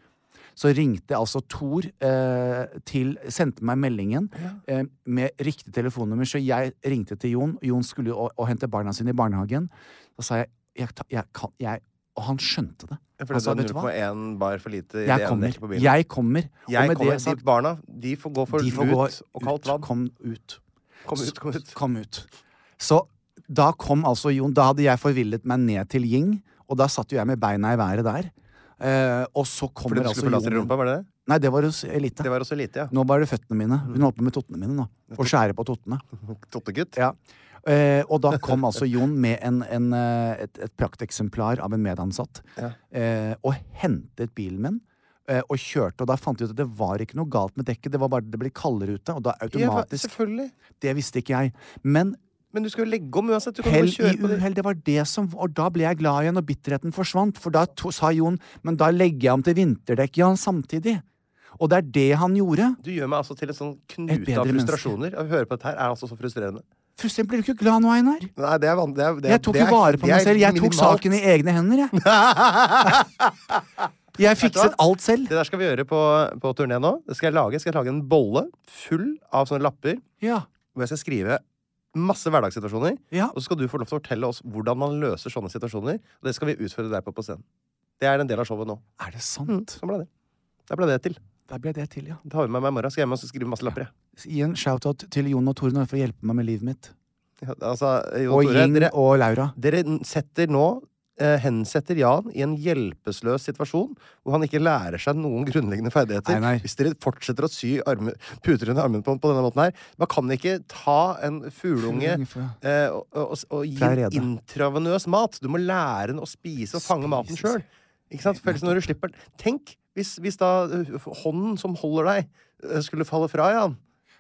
Speaker 2: Så ringte altså Tor eh, til Sendte meg meldingen eh, med riktig telefonnummer, så jeg ringte til Jon. Jon skulle jo å, å hente barna sine i barnehagen. Da sa jeg, jeg, jeg kan jeg, Og han skjønte det.
Speaker 1: For
Speaker 2: Han
Speaker 1: det
Speaker 2: «Vet du hva?
Speaker 1: er 0,1 bar for lite i
Speaker 2: Jeg kommer.
Speaker 1: på bilen.
Speaker 2: Jeg kommer.
Speaker 1: Jeg kommer.
Speaker 2: det sagt,
Speaker 1: De barna de får gå for
Speaker 2: får
Speaker 1: lut
Speaker 2: gå
Speaker 1: og kaldt vann.
Speaker 2: Kom ut.
Speaker 1: Kom ut, kom ut.
Speaker 2: Kom ut. Så da kom altså Jon Da hadde jeg forvillet meg ned til Ying, og da satt jo jeg med beina i været der. Eh, og så kommer
Speaker 1: du
Speaker 2: altså
Speaker 1: skulle få laser i
Speaker 2: Jon
Speaker 1: rumpa, var det det?
Speaker 2: Nei, det var hos Elite.
Speaker 1: Det var også lite, ja.
Speaker 2: Nå var det føttene mine. Hun holdt på med tottene mine nå. Og skjære på tottene.
Speaker 1: Tottegutt.
Speaker 2: Ja. Eh, og da kom altså Jon med en, en, eh, et, et prakteksemplar av en medansatt
Speaker 1: Ja.
Speaker 2: eh, og hentet bilen min. eh, Og kjørte, og da fant de ut at det var ikke noe galt med dekket. Det var bare det ble kaldere ute, og da
Speaker 1: Ja,
Speaker 2: automatisk
Speaker 1: selvfølgelig.
Speaker 2: Det visste ikke jeg. Men
Speaker 1: Men du skal jo legge om uansett. Du
Speaker 2: hell
Speaker 1: kjøre
Speaker 2: i uhell, det var det som Og da ble jeg glad igjen, og bitterheten forsvant. For da to, sa Jon Men da legger jeg om til vinterdekk, ja, samtidig. Og det er det han gjorde.
Speaker 1: Du gjør meg altså til en sånn
Speaker 2: Et
Speaker 1: knute
Speaker 2: av
Speaker 1: av
Speaker 2: menneske.
Speaker 1: frustrasjoner. Å høre på dette her er altså så frustrerende.
Speaker 2: Fullstendig blir du ikke glad nå, Einar?
Speaker 1: Nei, det er det er, det er,
Speaker 2: Jeg tok jo vare på meg selv. Jeg tok
Speaker 1: minimalt.
Speaker 2: saken i egne hender, jeg. Jeg fikset alt selv.
Speaker 1: Det der skal vi gjøre på, på turné nå. Det skal jeg lage. Jeg skal lage en bolle full av sånne lapper
Speaker 2: Ja.
Speaker 1: hvor jeg skal skrive masse hverdagssituasjoner.
Speaker 2: Ja.
Speaker 1: Og så skal du få lov til å fortelle oss hvordan man løser sånne situasjoner. Og det skal vi utføre der på på scenen. Det er en del av showet nå.
Speaker 2: Er det
Speaker 1: Mm,
Speaker 2: sant?
Speaker 1: sånn ble det. Der ble det til.
Speaker 2: Der ble det til, ja.
Speaker 1: Det har vi med meg i morgen. Skal jeg hjem og skrive masse lapper, jeg.
Speaker 2: Gi en shout-out til Jon og Tore nå for å hjelpe meg med livet mitt.
Speaker 1: Ja, altså, Jon
Speaker 2: Og
Speaker 1: Tore,
Speaker 2: Ying
Speaker 1: dere,
Speaker 2: og Laura.
Speaker 1: dere setter nå eh, hensetter Jan i en hjelpeløs situasjon hvor han ikke lærer seg noen grunnleggende ferdigheter.
Speaker 2: Nei, nei.
Speaker 1: Hvis dere fortsetter å sy arme, puter under armen på, på denne måten her Man kan ikke ta en fugleunge eh, og, og, og gi
Speaker 2: en
Speaker 1: intravenøs mat. Du må lære den å spise og fange maten sjøl. Ikke sant? Føles når du slipper den. Tenk hvis, hvis da uh, hånden som holder deg, uh, skulle falle fra, Jan.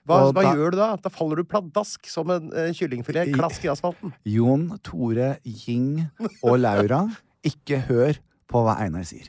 Speaker 1: Hva, hva
Speaker 2: da-
Speaker 1: gjør du da? Da faller du pladask som en uh, kyllingfilet. Klask i asfalten.
Speaker 2: Jon, Tore, Ying og Laura, ikke hør på hva Einar sier.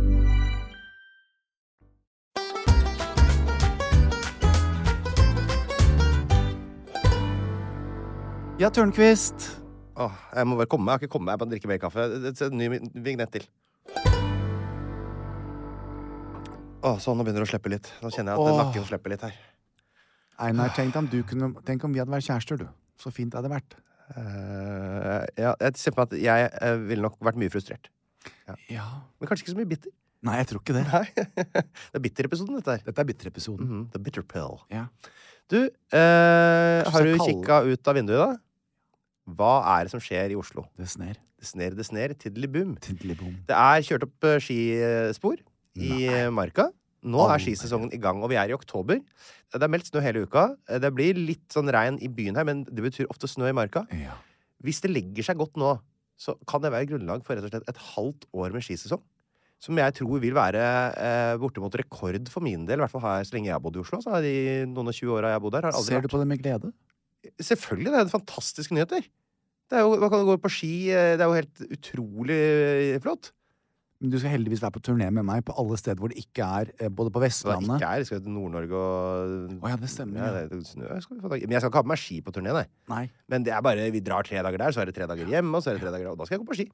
Speaker 2: Ja, Tørnquist.
Speaker 1: Åh, jeg må bare komme meg. Jeg har ikke kommet meg. Jeg må drikke mer kaffe. Er En ny vignett til. Åh, sånn, nå begynner det å slippe litt. Nå kjenner jeg at
Speaker 2: Åh.
Speaker 1: nakken slipper litt her.
Speaker 2: Einar, tenk om, du kunne, tenk om vi hadde vært kjærester, du. Så fint det hadde vært.
Speaker 1: Eh, ja, jeg ser på meg at jeg eh, ville nok vært mye frustrert.
Speaker 2: Ja.
Speaker 1: Men kanskje ikke så mye bitter.
Speaker 2: Nei, jeg tror ikke det.
Speaker 1: Nei. det er bitter-episoden, dette her.
Speaker 2: Dette er bitterepisoden.
Speaker 1: Mhm, The bitter pill.
Speaker 2: Ja.
Speaker 1: Du, eh, har du
Speaker 2: kald.
Speaker 1: kikka ut av vinduet, da? Hva er det som skjer i Oslo?
Speaker 2: Det sner.
Speaker 1: Det sner, det sner. Tiddeli boom. Det er kjørt opp eh, skispor i Nei. marka. Nå er skisesongen i gang, og vi er i oktober. Det er meldt snø hele uka. Det blir litt sånn regn i byen her, men det betyr ofte snø i marka.
Speaker 2: Ja.
Speaker 1: Hvis det legger seg godt nå, så kan det være grunnlag for rett og slett et halvt år med skisesong. Som jeg tror vil være eh, bortimot rekord for min del. I hvert fall her så lenge jeg har bodd i Oslo. Så har de noen og tjue åra jeg har bodd her.
Speaker 2: Ser du på det med glede?
Speaker 1: Selvfølgelig, det er fantastiske nyheter. Det er jo, Man kan gå på ski. eh, Det er jo helt utrolig eh, flott.
Speaker 2: Men du skal heldigvis være på turné med meg på alle steder hvor det ikke er eh, Både på Vestlandet
Speaker 1: ikke er, skal til Nord-Norge og
Speaker 2: Å ja, det stemmer,
Speaker 1: Ja, det, snø skal vi få tak i. Men jeg skal ikke ha på meg ski på turné, nei.
Speaker 2: Nei.
Speaker 1: Men det er bare, vi drar tre dager der, så er det tre dager hjemme, og så er det tre dager der, og da skal jeg gå på ski.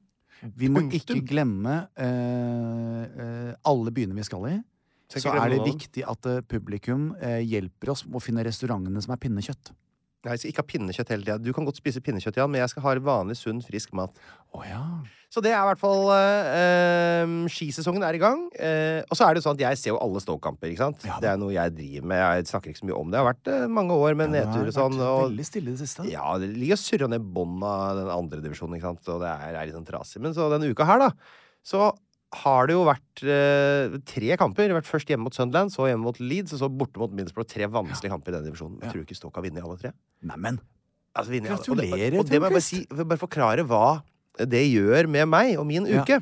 Speaker 2: Vi må ikke glemme uh, uh, alle byene vi skal i.
Speaker 1: Skal
Speaker 2: Så er det viktig at uh, publikum hjelper oss med å finne restaurantene som er pinnekjøtt.
Speaker 1: Jeg skal ikke ha pinnekjøtt hele tida. Du kan godt spise pinnekjøtt, Jan, men jeg skal ha vanlig, sunn, frisk mat.
Speaker 2: Oh, ja.
Speaker 1: Så det er i hvert fall eh, eh, Skisesongen er i gang. Eh, og så er det sånn at jeg ser jo alle ståkamper, ikke sant?
Speaker 2: Ja
Speaker 1: det er noe jeg driver med. Jeg snakker ikke så mye om det. Det har vært eh, mange år med
Speaker 2: Ja,
Speaker 1: nedtur og sånn. Og,
Speaker 2: Veldig stille det siste.
Speaker 1: ja, det ligger og surrer ned bånn av den andre divisjonen, ikke sant? Og det er, er litt sånn trasig. Men så denne uka her, da, så har det jo vært eh, tre kamper. Det har vært Først hjemme mot Sunderland, så hjemme mot Leeds, og så borte mot Middlesbrough. Tre vanskelige kamper i denne divisjonen.
Speaker 2: Ja.
Speaker 1: Jeg tror ikke Stoke har vunnet alle tre.
Speaker 2: Neimen.
Speaker 1: Altså, vinner alle. Og det- Og det, må jeg bare, si, bare forklare hva det gjør med meg og min
Speaker 2: Ja.
Speaker 1: uke.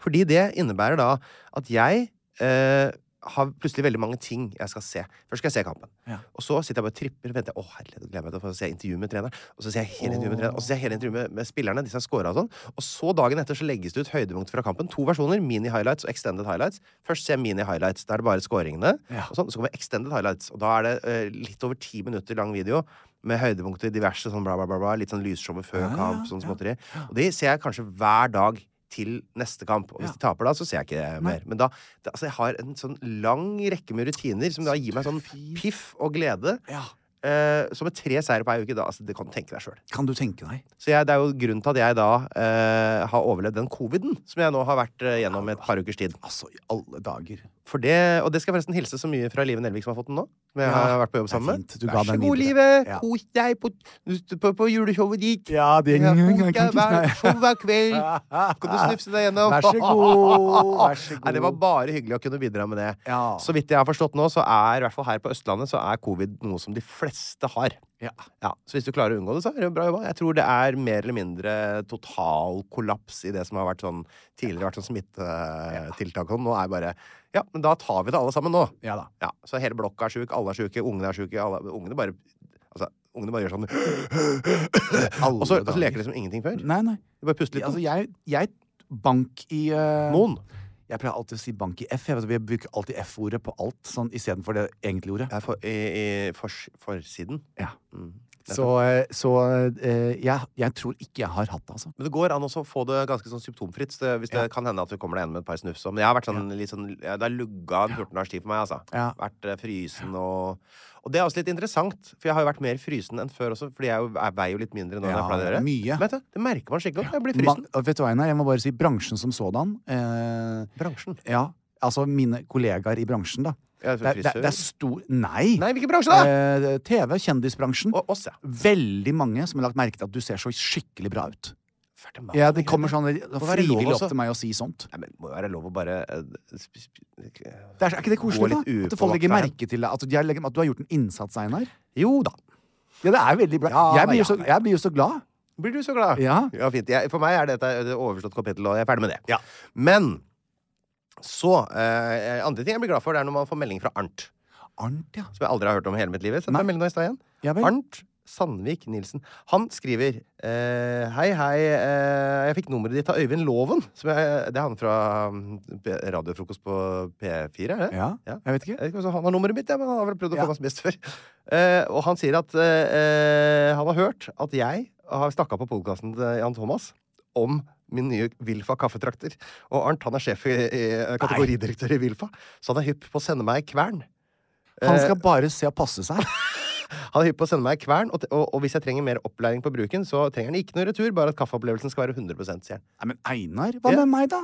Speaker 1: Fordi det innebærer da at jeg eh, har plutselig veldig mange ting jeg skal se. Først skal jeg se kampen.
Speaker 2: Ja.
Speaker 1: Og så sitter jeg bare og tripper og venter. Å, herlighet, gleder meg til å få se intervju med treneren. Og så ser jeg hele intervjuet med treneren Og så ser jeg hele intervjuet med, med spillerne, de som har og sånn. Og så dagen etter så legges det ut høydepunkt fra kampen. To versjoner. Mini-highlights og extended highlights. Først ser jeg mini-highlights. Da er det bare scoringene.
Speaker 2: Ja.
Speaker 1: Og sånn. Så kommer extended highlights. Og da er det uh, litt over ti minutter lang video. Med høydepunkter, diverse sånn bla, bla, bla. bla litt sånn lysshowet før
Speaker 2: Ja, ja,
Speaker 1: kamp. Sånn småtteri. Og de ser jeg kanskje hver dag til neste kamp. Og hvis
Speaker 2: Ja.
Speaker 1: de taper da, så ser jeg ikke det mer. Men da, det, altså jeg har en sånn lang rekke med rutiner som da gir meg sånn piff og glede.
Speaker 2: Ja.
Speaker 1: Uh, så med tre seire på ei uke, da, altså, det kan du tenke deg sjøl.
Speaker 2: Kan du tenke deg?
Speaker 1: Så jeg, det er jo grunnen til at jeg da uh, har overlevd den coviden som jeg nå har vært uh, gjennom et par ukers tid.
Speaker 2: Altså, i alle dager.
Speaker 1: For det, og det skal jeg forresten hilse så mye fra Live Nelvik som har fått den nå. Som jeg har vært på jobb
Speaker 2: er
Speaker 1: sammen med. Vær så god. Live!
Speaker 2: Ja.
Speaker 1: Kos deg på, på, på juleshowet ditt.
Speaker 2: Ja, det
Speaker 1: Ja,
Speaker 2: kan
Speaker 1: kos deg hver hver kveld. Kan du snufse deg gjennom?
Speaker 2: Vær så god, vær så god.
Speaker 1: Nei, det var bare hyggelig å kunne bidra med det.
Speaker 2: Ja.
Speaker 1: Så vidt jeg har forstått nå, så er i hvert fall her på Østlandet så er covid noe som de fleste har.
Speaker 2: Ja.
Speaker 1: Ja, Så hvis du klarer å unngå det, så er det jo bra jobba. Jeg tror det er mer eller mindre total kollaps i det som har vært sånn tidligere vært sånn smittetiltak. Nå er bare Ja, men da tar vi det alle sammen nå.
Speaker 2: Ja da.
Speaker 1: Ja, Så hele blokka er sjuk, alle er sjuke, ungene er sjuke. Alle, ungene bare Altså, ungene bare gjør sånn Og så, leker de som ingenting før.
Speaker 2: Nei, nei.
Speaker 1: De bare puster litt.
Speaker 2: Altså, jeg, jeg Bank i uh...
Speaker 1: Noen.
Speaker 2: Jeg pleier alltid å si bank i F. Jeg vet, vi bruker alltid F-ordet på alt sånn, istedenfor det egentlige ordet.
Speaker 1: Ja, for, i, i fors, forsiden.
Speaker 2: Ja.
Speaker 1: Mm.
Speaker 2: Så, eh, så eh, jeg, jeg tror ikke jeg har hatt det, altså.
Speaker 1: Men det går an å få det ganske sånn symptomfritt. Så hvis det
Speaker 2: Ja.
Speaker 1: kan hende at du kommer deg igjen med et par snufs. Men jeg har vært sånn, litt sånn ja, Det har lugga en 14 dagers tid for meg, altså.
Speaker 2: Ja.
Speaker 1: Vært eh, frysen og Og det er også litt interessant, for jeg har jo vært mer frysen enn før også. Fordi jeg, jo, jeg veier jo litt mindre nå enn
Speaker 2: Ja,
Speaker 1: jeg pleier å gjøre.
Speaker 2: mye.
Speaker 1: Men vet du, det merker man skikkelig godt. Jeg blir frysen.
Speaker 2: Man, vet du hva, Einar? Jeg må bare si bransjen som sådan. Eh,
Speaker 1: Bransjen.
Speaker 2: ja, altså mine kollegaer i bransjen, da.
Speaker 1: Ja,
Speaker 2: Det, det, det er stor Nei!
Speaker 1: Nei, hvilken bransje, da?
Speaker 2: Eh, TV, kjendisbransjen.
Speaker 1: Og oss, ja.
Speaker 2: Veldig mange som har lagt merke til at du ser så skikkelig bra ut.
Speaker 1: Meg.
Speaker 2: Ja, Det kommer sånn frivillig opp til meg å si sånt.
Speaker 1: Nei, men må jo være lov å bare sp-
Speaker 2: Det er, er ikke det koselig, da? At folk legger merke til deg? At, de at du har gjort en innsats, Einar?
Speaker 1: Jo da.
Speaker 2: Ja, det er veldig bra.
Speaker 1: Ja,
Speaker 2: jeg, blir
Speaker 1: ja,
Speaker 2: så, jeg blir jo så glad.
Speaker 1: Blir du så glad?
Speaker 2: Ja.
Speaker 1: fint. Jeg, for meg er dette det overstått kapittel, og jeg er ferdig med det. Men så eh, Andre ting jeg blir glad for, det er når man får melding fra Arnt.
Speaker 2: Arnt, ja.
Speaker 1: Som jeg aldri har hørt om i hele mitt liv. Jeg deg melding nå i stad igjen.
Speaker 2: Ja.
Speaker 1: Arnt Sandvik Nilsen. Han skriver eh, Hei, hei. Eh, jeg fikk nummeret ditt av Øyvind Loven. Som jeg, det er han fra mm, Radiofrokost på P4, er det?
Speaker 2: Ja,
Speaker 1: Ja.
Speaker 2: jeg vet ikke.
Speaker 1: Jeg vet ikke han har nummeret mitt, ja, men han har vel prøvd å
Speaker 2: Ja.
Speaker 1: få meg som gjest før. Eh, og han sier at eh, han har hørt at jeg har snakka på podkasten til Jan Thomas om min nye Wilfa kaffetrakter. Og Arnt han er sjef i, i kategoridirektør i Wilfa, så han er hypp på å sende meg kvern.
Speaker 2: Han
Speaker 1: Eh,
Speaker 2: skal bare se og passe seg.
Speaker 1: han er hypp på å sende meg kvern, og, og, og hvis jeg trenger mer opplæring på bruken, så trenger han ikke noe retur, bare at kaffeopplevelsen skal være 100 sier han.
Speaker 2: Nei, men Einar, hva
Speaker 1: Ja.
Speaker 2: med meg, da?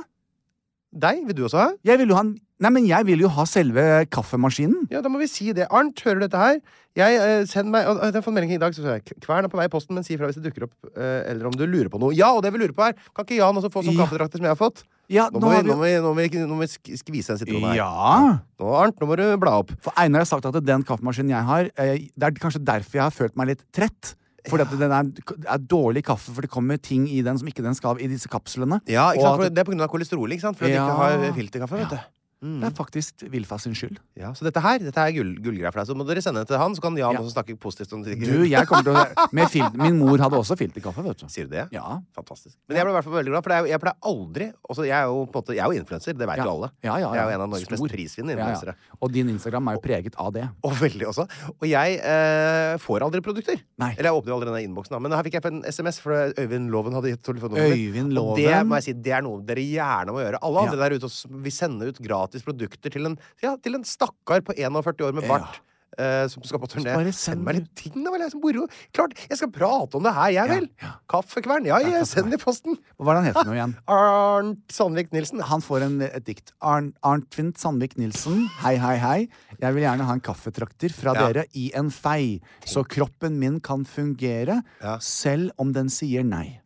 Speaker 1: Deg vil du også ha?
Speaker 2: Jeg vil jo ha, en- Nei, men jeg vil jo ha selve kaffemaskinen.
Speaker 1: Ja, da må vi si det. Arnt, hører du dette her? Jeg, eh, send meg, og, Jeg har fått melding i dag. Så jeg, Kvern er på vei i posten, men si ifra hvis det dukker opp. eh, eller om du lurer på noe. Ja, og det vi lurer på er Kan ikke Jan også få sånn
Speaker 2: Ja.
Speaker 1: kaffedrakter som jeg har fått?
Speaker 2: Ja,
Speaker 1: Nå
Speaker 2: nå
Speaker 1: må, vi,
Speaker 2: har vi
Speaker 1: nå må vi, nå må vi, nå må vi sk- skvise en sitron her.
Speaker 2: Ja.
Speaker 1: Nå, Arnt, nå må du bla opp.
Speaker 2: For Einar har sagt at den kaffemaskinen jeg har, eh, det er kanskje derfor jeg har følt meg litt trett. Fordi at den er, er dårlig kaffe, for det kommer ting i den som ikke den skal i disse kapslene.
Speaker 1: Ja, ikke sant? For det er av kolesterol, ikke sant? Fordi at de ikke har filterkaffe, vet du.
Speaker 2: Det er faktisk Vilfa sin skyld.
Speaker 1: Ja, Så dette her dette er gull, gullgreier for deg. Så må dere sende det til han, så kan Jan
Speaker 2: Ja.
Speaker 1: også snakke positivt om det.
Speaker 2: Du, jeg kommer til å Min mor hadde også filterkaffe, vet du.
Speaker 1: Sier du det?
Speaker 2: Ja.
Speaker 1: Fantastisk. Men jeg ble i hvert fall veldig glad, for jeg pleier aldri også, Jeg er jo på en måte Jeg er jo influenser, det vet
Speaker 2: Ja.
Speaker 1: jo alle.
Speaker 2: Ja, ja, ja.
Speaker 1: Jeg er jo en av Norges
Speaker 2: Stor.
Speaker 1: mest prisvinnende influensere.
Speaker 2: Og din Instagram er jo preget av det.
Speaker 1: Og veldig også. Og jeg eh, får aldri produkter.
Speaker 2: Nei.
Speaker 1: Eller jeg åpner jo aldri denne innboksen. Men her fikk jeg en SMS, for Øyvind Loven hadde gitt telefonnummeret. Og det må jeg si, det er noe dere gjerne må gjøre. Alle andre der ute vi sender sende ut gratis produkter til en, ja, til en stakkar på 41 år med bart. Eh, som skal på turné.
Speaker 2: Bare
Speaker 1: Send meg litt ting, da vel. Jeg som moro. Klart, jeg skal prate om det her, jeg vel.
Speaker 2: ja.
Speaker 1: Kaffekvern. Ja, jeg send det i posten.
Speaker 2: Hva er det han heter nå igjen?
Speaker 1: Arnt Sandvik Nilsen.
Speaker 2: Han får en, et dikt. Arn, Arntvin Sandvik Nilsen. Hei, hei, hei. Jeg vil gjerne ha en kaffetrakter fra
Speaker 1: Ja.
Speaker 2: dere i en fei, så kroppen min kan fungere,
Speaker 1: Ja.
Speaker 2: selv om den sier nei.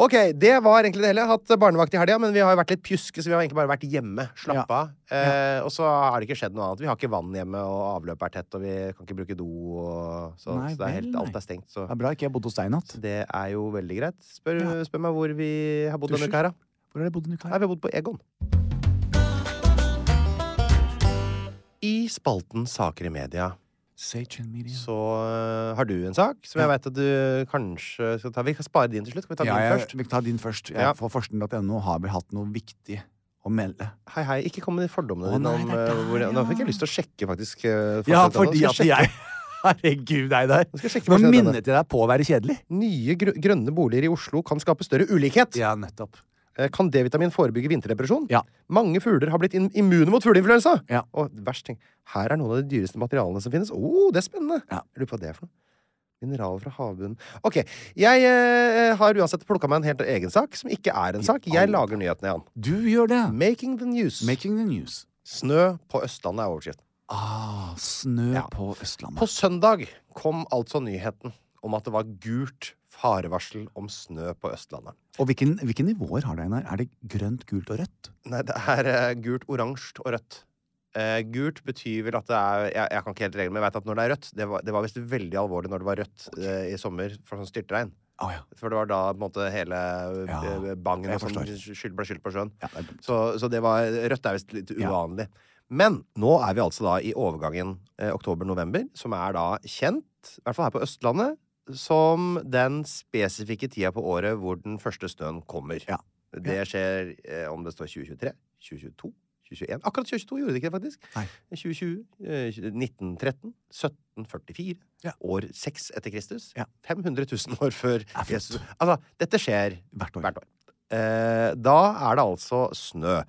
Speaker 1: Ok, det var egentlig det hele. Jeg har hatt barnevakt i helga, men vi har jo vært litt pjuske, så vi har egentlig bare vært hjemme. Slappe
Speaker 2: Ja.
Speaker 1: av. Uh, og så har det ikke skjedd noe annet. Vi har ikke vann hjemme, og avløpet er tett, og vi kan ikke bruke do, og så,
Speaker 2: Nei
Speaker 1: så det er helt,
Speaker 2: nei.
Speaker 1: alt er stengt. Så
Speaker 2: Det er bra ikke jeg bodde hos deg i natt.
Speaker 1: det er jo veldig greit. Spør,
Speaker 2: Ja.
Speaker 1: spør meg hvor vi har bodd denne uka her, da.
Speaker 2: Hvor har dere bodd denne
Speaker 1: Nei,
Speaker 2: her?
Speaker 1: vi har bodd på Egon. I spalten Saker i media så uh, har du en sak som jeg vet at du kanskje skal ta. Vi kan spare din til slutt. Skal vi ta
Speaker 2: Ja,
Speaker 1: din
Speaker 2: jeg,
Speaker 1: først?
Speaker 2: vi tar din først.
Speaker 1: Ja.
Speaker 2: For Forskning.no har vel hatt noe viktig å melde.
Speaker 1: Hei, hei. Ikke kom med de fordommene dine om
Speaker 2: der,
Speaker 1: hvor. Nå fikk jeg lyst til å sjekke, faktisk. øh,
Speaker 2: Ja, fordi at jeg Herregud, deg der.
Speaker 1: Nå
Speaker 2: minnet jeg deg på å være kjedelig.
Speaker 1: Nye grønne boliger i Oslo kan skape større ulikhet.
Speaker 2: Ja, nettopp.
Speaker 1: Eh, Kan D-vitamin forebygge vinterdepresjon?
Speaker 2: Ja.
Speaker 1: Mange fugler har blitt immune mot fugleinfluensa!
Speaker 2: Ja.
Speaker 1: Og verst ting, her er noen av de dyreste materialene som finnes. Oh, det er spennende!
Speaker 2: Ja.
Speaker 1: Lurer på hva det er for noe. Mineraler fra havbunnen. Ok, jeg eh, har uansett plukka meg en helt egen sak, som ikke er en sak. Jeg lager nyhetene, Jan.
Speaker 2: Du gjør det.
Speaker 1: Making the news.
Speaker 2: Making the news.
Speaker 1: Snø på Østlandet er overskriften.
Speaker 2: Ah, snø
Speaker 1: Ja.
Speaker 2: på Østlandet.
Speaker 1: På søndag kom altså nyheten om at det var gult farevarsel om snø på Østlandet.
Speaker 2: Og hvilken, hvilke nivåer har det, Einar? Er det grønt, gult og rødt?
Speaker 1: Nei, det er eh, gult, oransje og rødt. Eh, gult betyr vel at det er Jeg, jeg kan ikke helt reglene, men jeg vet at når det er rødt Det var, det var visst veldig alvorlig når det var rødt uh, i sommer for sånn styrtregn.
Speaker 2: Oh, ja.
Speaker 1: For det var da på en måte hele
Speaker 2: Ja,
Speaker 1: eh, bangen og sånn skyld, ble skylt på sjøen.
Speaker 2: ja det.
Speaker 1: Så, så det var Rødt er visst litt uvanlig. Men nå er vi altså da i overgangen eh, oktober-november, som er da kjent, i hvert fall her på Østlandet, som den spesifikke tida på året hvor den første snøen kommer.
Speaker 2: Ja.
Speaker 1: Det skjer eh, om det står 2023, 2022, 2021 Akkurat 2022 gjorde det ikke det, faktisk.
Speaker 2: Nei.
Speaker 1: 2020, eh, 1913, 1744,
Speaker 2: Ja.
Speaker 1: år 6 etter Kristus.
Speaker 2: Ja.
Speaker 1: 500 000 år før. Jesus. Altså, dette skjer
Speaker 2: Hvert år.
Speaker 1: hvert år. Eh, da er det altså snø.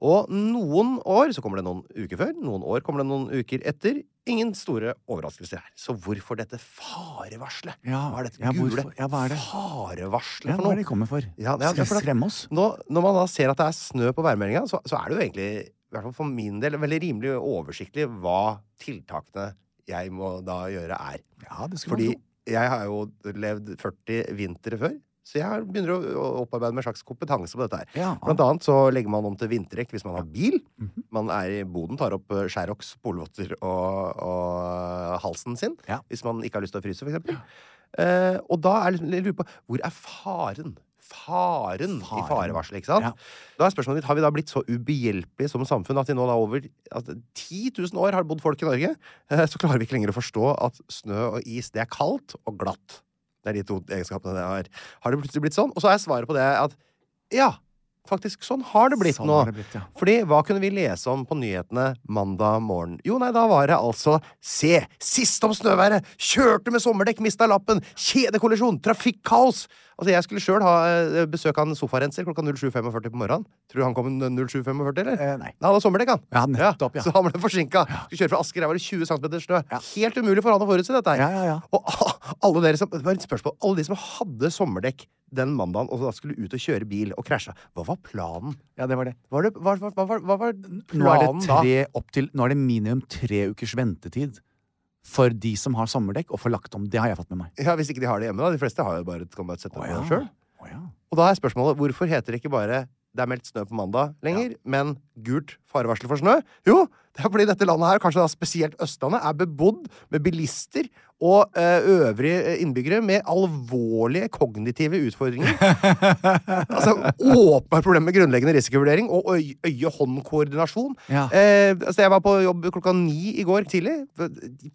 Speaker 1: Og noen år så kommer det noen uker før, noen år kommer det noen uker etter. Ingen store overraskelser her. Så hvorfor dette farevarselet?
Speaker 2: Ja,
Speaker 1: hva er dette
Speaker 2: ja,
Speaker 1: gule
Speaker 2: ja, det?
Speaker 1: farevarselet
Speaker 2: Ja,
Speaker 1: for
Speaker 2: hva er det de kommer for?
Speaker 1: Ja, ja,
Speaker 2: Skal
Speaker 1: vi
Speaker 2: skremme oss?
Speaker 1: Nå, når man da ser at det er snø på værmeldinga, så, så er det jo egentlig, i hvert fall for min del, veldig rimelig oversiktlig hva tiltakene jeg må da gjøre, er.
Speaker 2: Ja, det skulle
Speaker 1: Fordi
Speaker 2: man tro.
Speaker 1: jeg har jo levd 40 vintre før, så jeg begynner å opparbeide meg en slags kompetanse på dette her.
Speaker 2: Ja,
Speaker 1: Blant annet så legger man om til vinterdekk hvis man har bil.
Speaker 2: Mhm.
Speaker 1: Man er i boden, tar opp eh, Sherrox, polvotter og, og halsen sin.
Speaker 2: Ja.
Speaker 1: Hvis man ikke har lyst til å fryse, for eksempel. Eh, og da er liksom, jeg lurer på hvor er faren? Faren, i
Speaker 2: Faren.
Speaker 1: farevarselet, ikke sant?
Speaker 2: Ja.
Speaker 1: Da er spørsmålet mitt, Har vi da blitt så ubehjelpelige som samfunn at i nå da over at 10 000 år har bodd folk i Norge, eh, så klarer vi ikke lenger å forstå at snø og is, det er kaldt og glatt. Det er de to egenskapene det har. Har det plutselig blitt sånn? Og så er svaret på det at ja, faktisk, sånn har det blitt
Speaker 2: Sånn
Speaker 1: nå.
Speaker 2: det blitt, ja.
Speaker 1: Fordi hva kunne vi lese om på nyhetene mandag morgen? Jo, nei, da var det altså Se! Sist om snøværet! Kjørte med sommerdekk, mista lappen! Kjedekollisjon! Trafikkaos! Altså, jeg skulle sjøl ha eh, besøk av en sofarenser klokka 07.45 på morgenen. Tror du han kom 07.45, eller?
Speaker 2: Eh, nei.
Speaker 1: Han hadde sommerdekk, han.
Speaker 2: Ja, nettopp, ja.
Speaker 1: Så han ble forsinka. Skulle kjøre fra Asker, der var det 20 cm snø. Helt umulig for han å forutse dette her.
Speaker 2: Ja, ja, ja.
Speaker 1: Og alle dere som, det var et spørsmål, alle de som hadde sommerdekk den mandagen og da skulle ut og kjøre bil og krasja, hva var planen?
Speaker 2: Ja, det var det.
Speaker 1: Var det, hva, hva, hva, var- hva var
Speaker 2: Nå er
Speaker 1: planen
Speaker 2: det
Speaker 1: da?
Speaker 2: tre opp til Nå er det minimum tre ukers ventetid for de som har sommerdekk, å få lagt om. Det har jeg fått med meg.
Speaker 1: Ja, Hvis ikke de har det hjemme, da. De fleste har jo bare, sette det på sjøl.
Speaker 2: Å, ja.
Speaker 1: Og da er spørsmålet hvorfor heter det ikke bare det er meldt snø på mandag lenger, men gult farevarsel for snø? Jo, det er fordi dette landet her, kanskje da spesielt Østlandet, er bebodd med bilister og ø, øvrige eh, innbyggere med alvorlige kognitive utfordringer. altså åpenbart problem med grunnleggende risikovurdering og øy- øye-hånd-koordinasjon.
Speaker 2: Ja.
Speaker 1: Eh, altså jeg var på jobb klokka ni i går tidlig.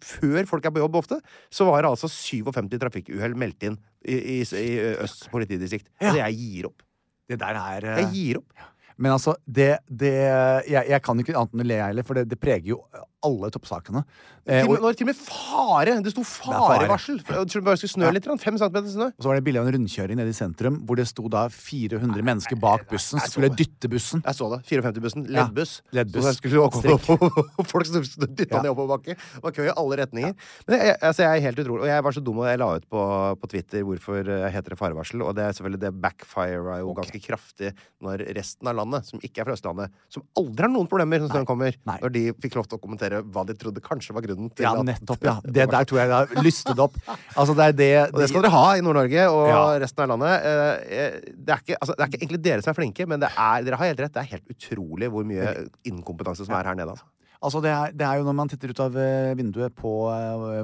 Speaker 1: Før folk er på jobb ofte, så var det altså 57 trafikkuhell meldt inn i, i, i Øst politidistrikt.
Speaker 2: Ja.
Speaker 1: Altså, jeg gir opp.
Speaker 2: Det der er eh,
Speaker 1: Jeg gir opp.
Speaker 2: Men altså, det, det jeg, jeg kan ikke annet enn å le, heller, for det, det preger jo alle toppsakene. Eh,
Speaker 1: og til og med fare! Det sto farevarsel. Bare skulle snø litt. Fem centimeter snø.
Speaker 2: og så var det bilde av en rundkjøring nede i sentrum hvor det sto da 400 mennesker bak bussen som skulle dytte bussen.
Speaker 1: Jeg så det. 54-bussen.
Speaker 2: Ja.
Speaker 1: Leddbuss.
Speaker 2: Leddbuss.
Speaker 1: Så jeg skulle oppover- Folk dytta
Speaker 2: Ja.
Speaker 1: ned oppoverbakke. Det var kø i alle retninger. Men jeg, altså, jeg er helt utrolig. Og jeg var så dum, og jeg la ut på, på Twitter hvorfor eh, heter det farevarsel. Og det er selvfølgelig det backfira jo ganske kraftig når resten av landet, som ikke er fra Østlandet, som aldri har noen problemer når snøen kommer,
Speaker 2: Nei.
Speaker 1: når de fikk lov til å kommentere hva de trodde kanskje var grunnen til
Speaker 2: Ja,
Speaker 1: at
Speaker 2: nettopp. ja Det der tror jeg jeg har lystet opp. Altså, det er det
Speaker 1: Og det skal dere ha i Nord-Norge og
Speaker 2: Ja.
Speaker 1: resten av landet. Eh, eh, Det er, ikke, altså, det er ikke egentlig dere som er flinke, men det er, dere har helt rett. Det er helt utrolig hvor mye inkompetanse som er her nede. Altså.
Speaker 2: Altså det er, det er jo når man titter ut av eh, vinduet på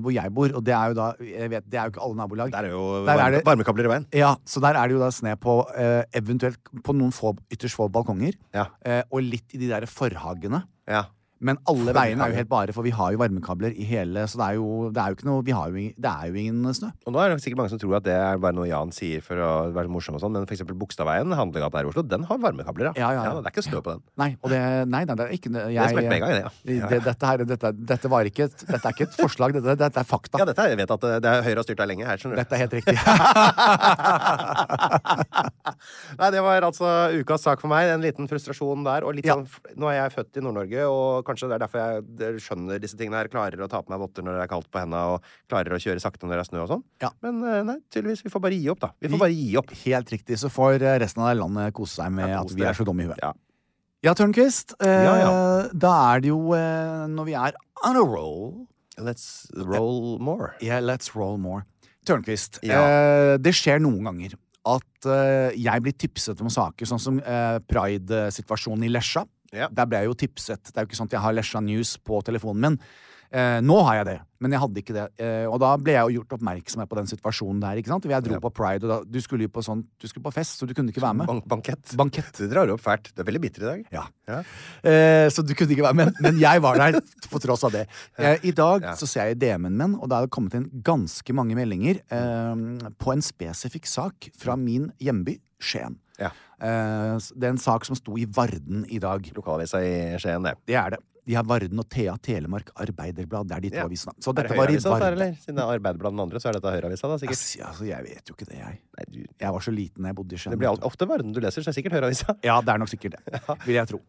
Speaker 2: hvor jeg bor, og det er jo da jeg vet, Det er jo ikke alle nabolag.
Speaker 1: Der er jo
Speaker 2: Der er det-
Speaker 1: varmekabler i veien.
Speaker 2: Ja, så der er det jo da sne på eh, eventuelt på noen få, ytterst få balkonger.
Speaker 1: Ja.
Speaker 2: Eh, og litt i de der forhagene.
Speaker 1: Ja.
Speaker 2: Men alle veiene er jo helt bare, for vi har jo varmekabler i hele Så det er jo, det er jo ikke noe vi har jo, Det er jo ingen snø.
Speaker 1: Og nå er det sikkert mange som tror at det er bare noe Jan sier for å være morsom og sånn, men eksempel Bogstadveien, handlegata her i Oslo, den har varmekabler,
Speaker 2: Ja, ja, ja.
Speaker 1: Det er ikke snø på den.
Speaker 2: Nei, det, nei, nei, det er ikke jeg,
Speaker 1: Det smelte med en gang, det, ja. Ja,
Speaker 2: Det, dette, her, dette, dette, var ikke, et- dette er ikke et forslag, dette, dette er fakta.
Speaker 1: Ja, dette jeg vet at det, det er Høyre har styrt her lenge her, skjønner du.
Speaker 2: Dette er helt riktig.
Speaker 1: Nei, det var altså ukas sak for meg. En liten frustrasjon der. Og litt
Speaker 2: Ja.
Speaker 1: sånn, nå er jeg født i Nord-Norge, og kanskje det er derfor jeg skjønner disse tingene her. Klarer å ta på meg votter når det er kaldt på henda, og klarer å kjøre sakte når det er snø og sånn.
Speaker 2: Ja.
Speaker 1: Men eh, nei, tydeligvis. Vi får bare gi opp, da. Vi får bare gi opp.
Speaker 2: Helt riktig. Så får eh, resten av landet kose seg med
Speaker 1: Ja,
Speaker 2: at vi er så dumme i huet.
Speaker 1: Ja.
Speaker 2: Ja, Tørnquist. Eh. Da er det jo eh, når vi er on a roll
Speaker 1: Let's roll more.
Speaker 2: Yeah, let's roll more. Tørnquist. Eh, det skjer noen ganger at eh, jeg blir tipset om saker, sånn som pride-situasjonen i Lesja.
Speaker 1: Ja.
Speaker 2: Der ble jeg jo tipset. Det er jo ikke sånn at jeg har Lesja News på telefonen min. Eh, nå har jeg det, men jeg hadde ikke det. Eh, og da ble jeg jo gjort oppmerksom på den situasjonen der. ikke sant? Jeg dro
Speaker 1: Ja.
Speaker 2: på pride, og da, du skulle jo på sånn, du skulle på fest, så du kunne ikke være med.
Speaker 1: Ban bankett.
Speaker 2: Bankett.
Speaker 1: Du drar opp fælt. Du er veldig bitter i dag.
Speaker 2: Ja.
Speaker 1: Ja.
Speaker 2: Eh, så du kunne ikke være med. Men jeg var der på tross av det. Eh, I dag så ser jeg i DM-en min, og det er kommet inn ganske mange meldinger eh, på en spesifikk sak fra min hjemby, Skien.
Speaker 1: Ja.
Speaker 2: Eh, det er en sak som sto i Varden i dag.
Speaker 1: Lokalavisa i Skien, det.
Speaker 2: Det er det. De har Varden og Thea Telemark Arbeiderblad. Det er de to
Speaker 1: Ja.
Speaker 2: avisene. Så
Speaker 1: Er det
Speaker 2: dette var i Varden.
Speaker 1: eller? Siden det er Arbeiderbladet den andre, så er dette Høyreavisa, da, sikkert.
Speaker 2: Ass, altså, jeg vet jo ikke det, jeg.
Speaker 1: Nei, du,
Speaker 2: Jeg var så liten da jeg bodde i Skien.
Speaker 1: det blir ofte Varden du leser, så det er sikkert Høyreavisa.
Speaker 2: Ja, det er nok sikkert det. Vil jeg tro.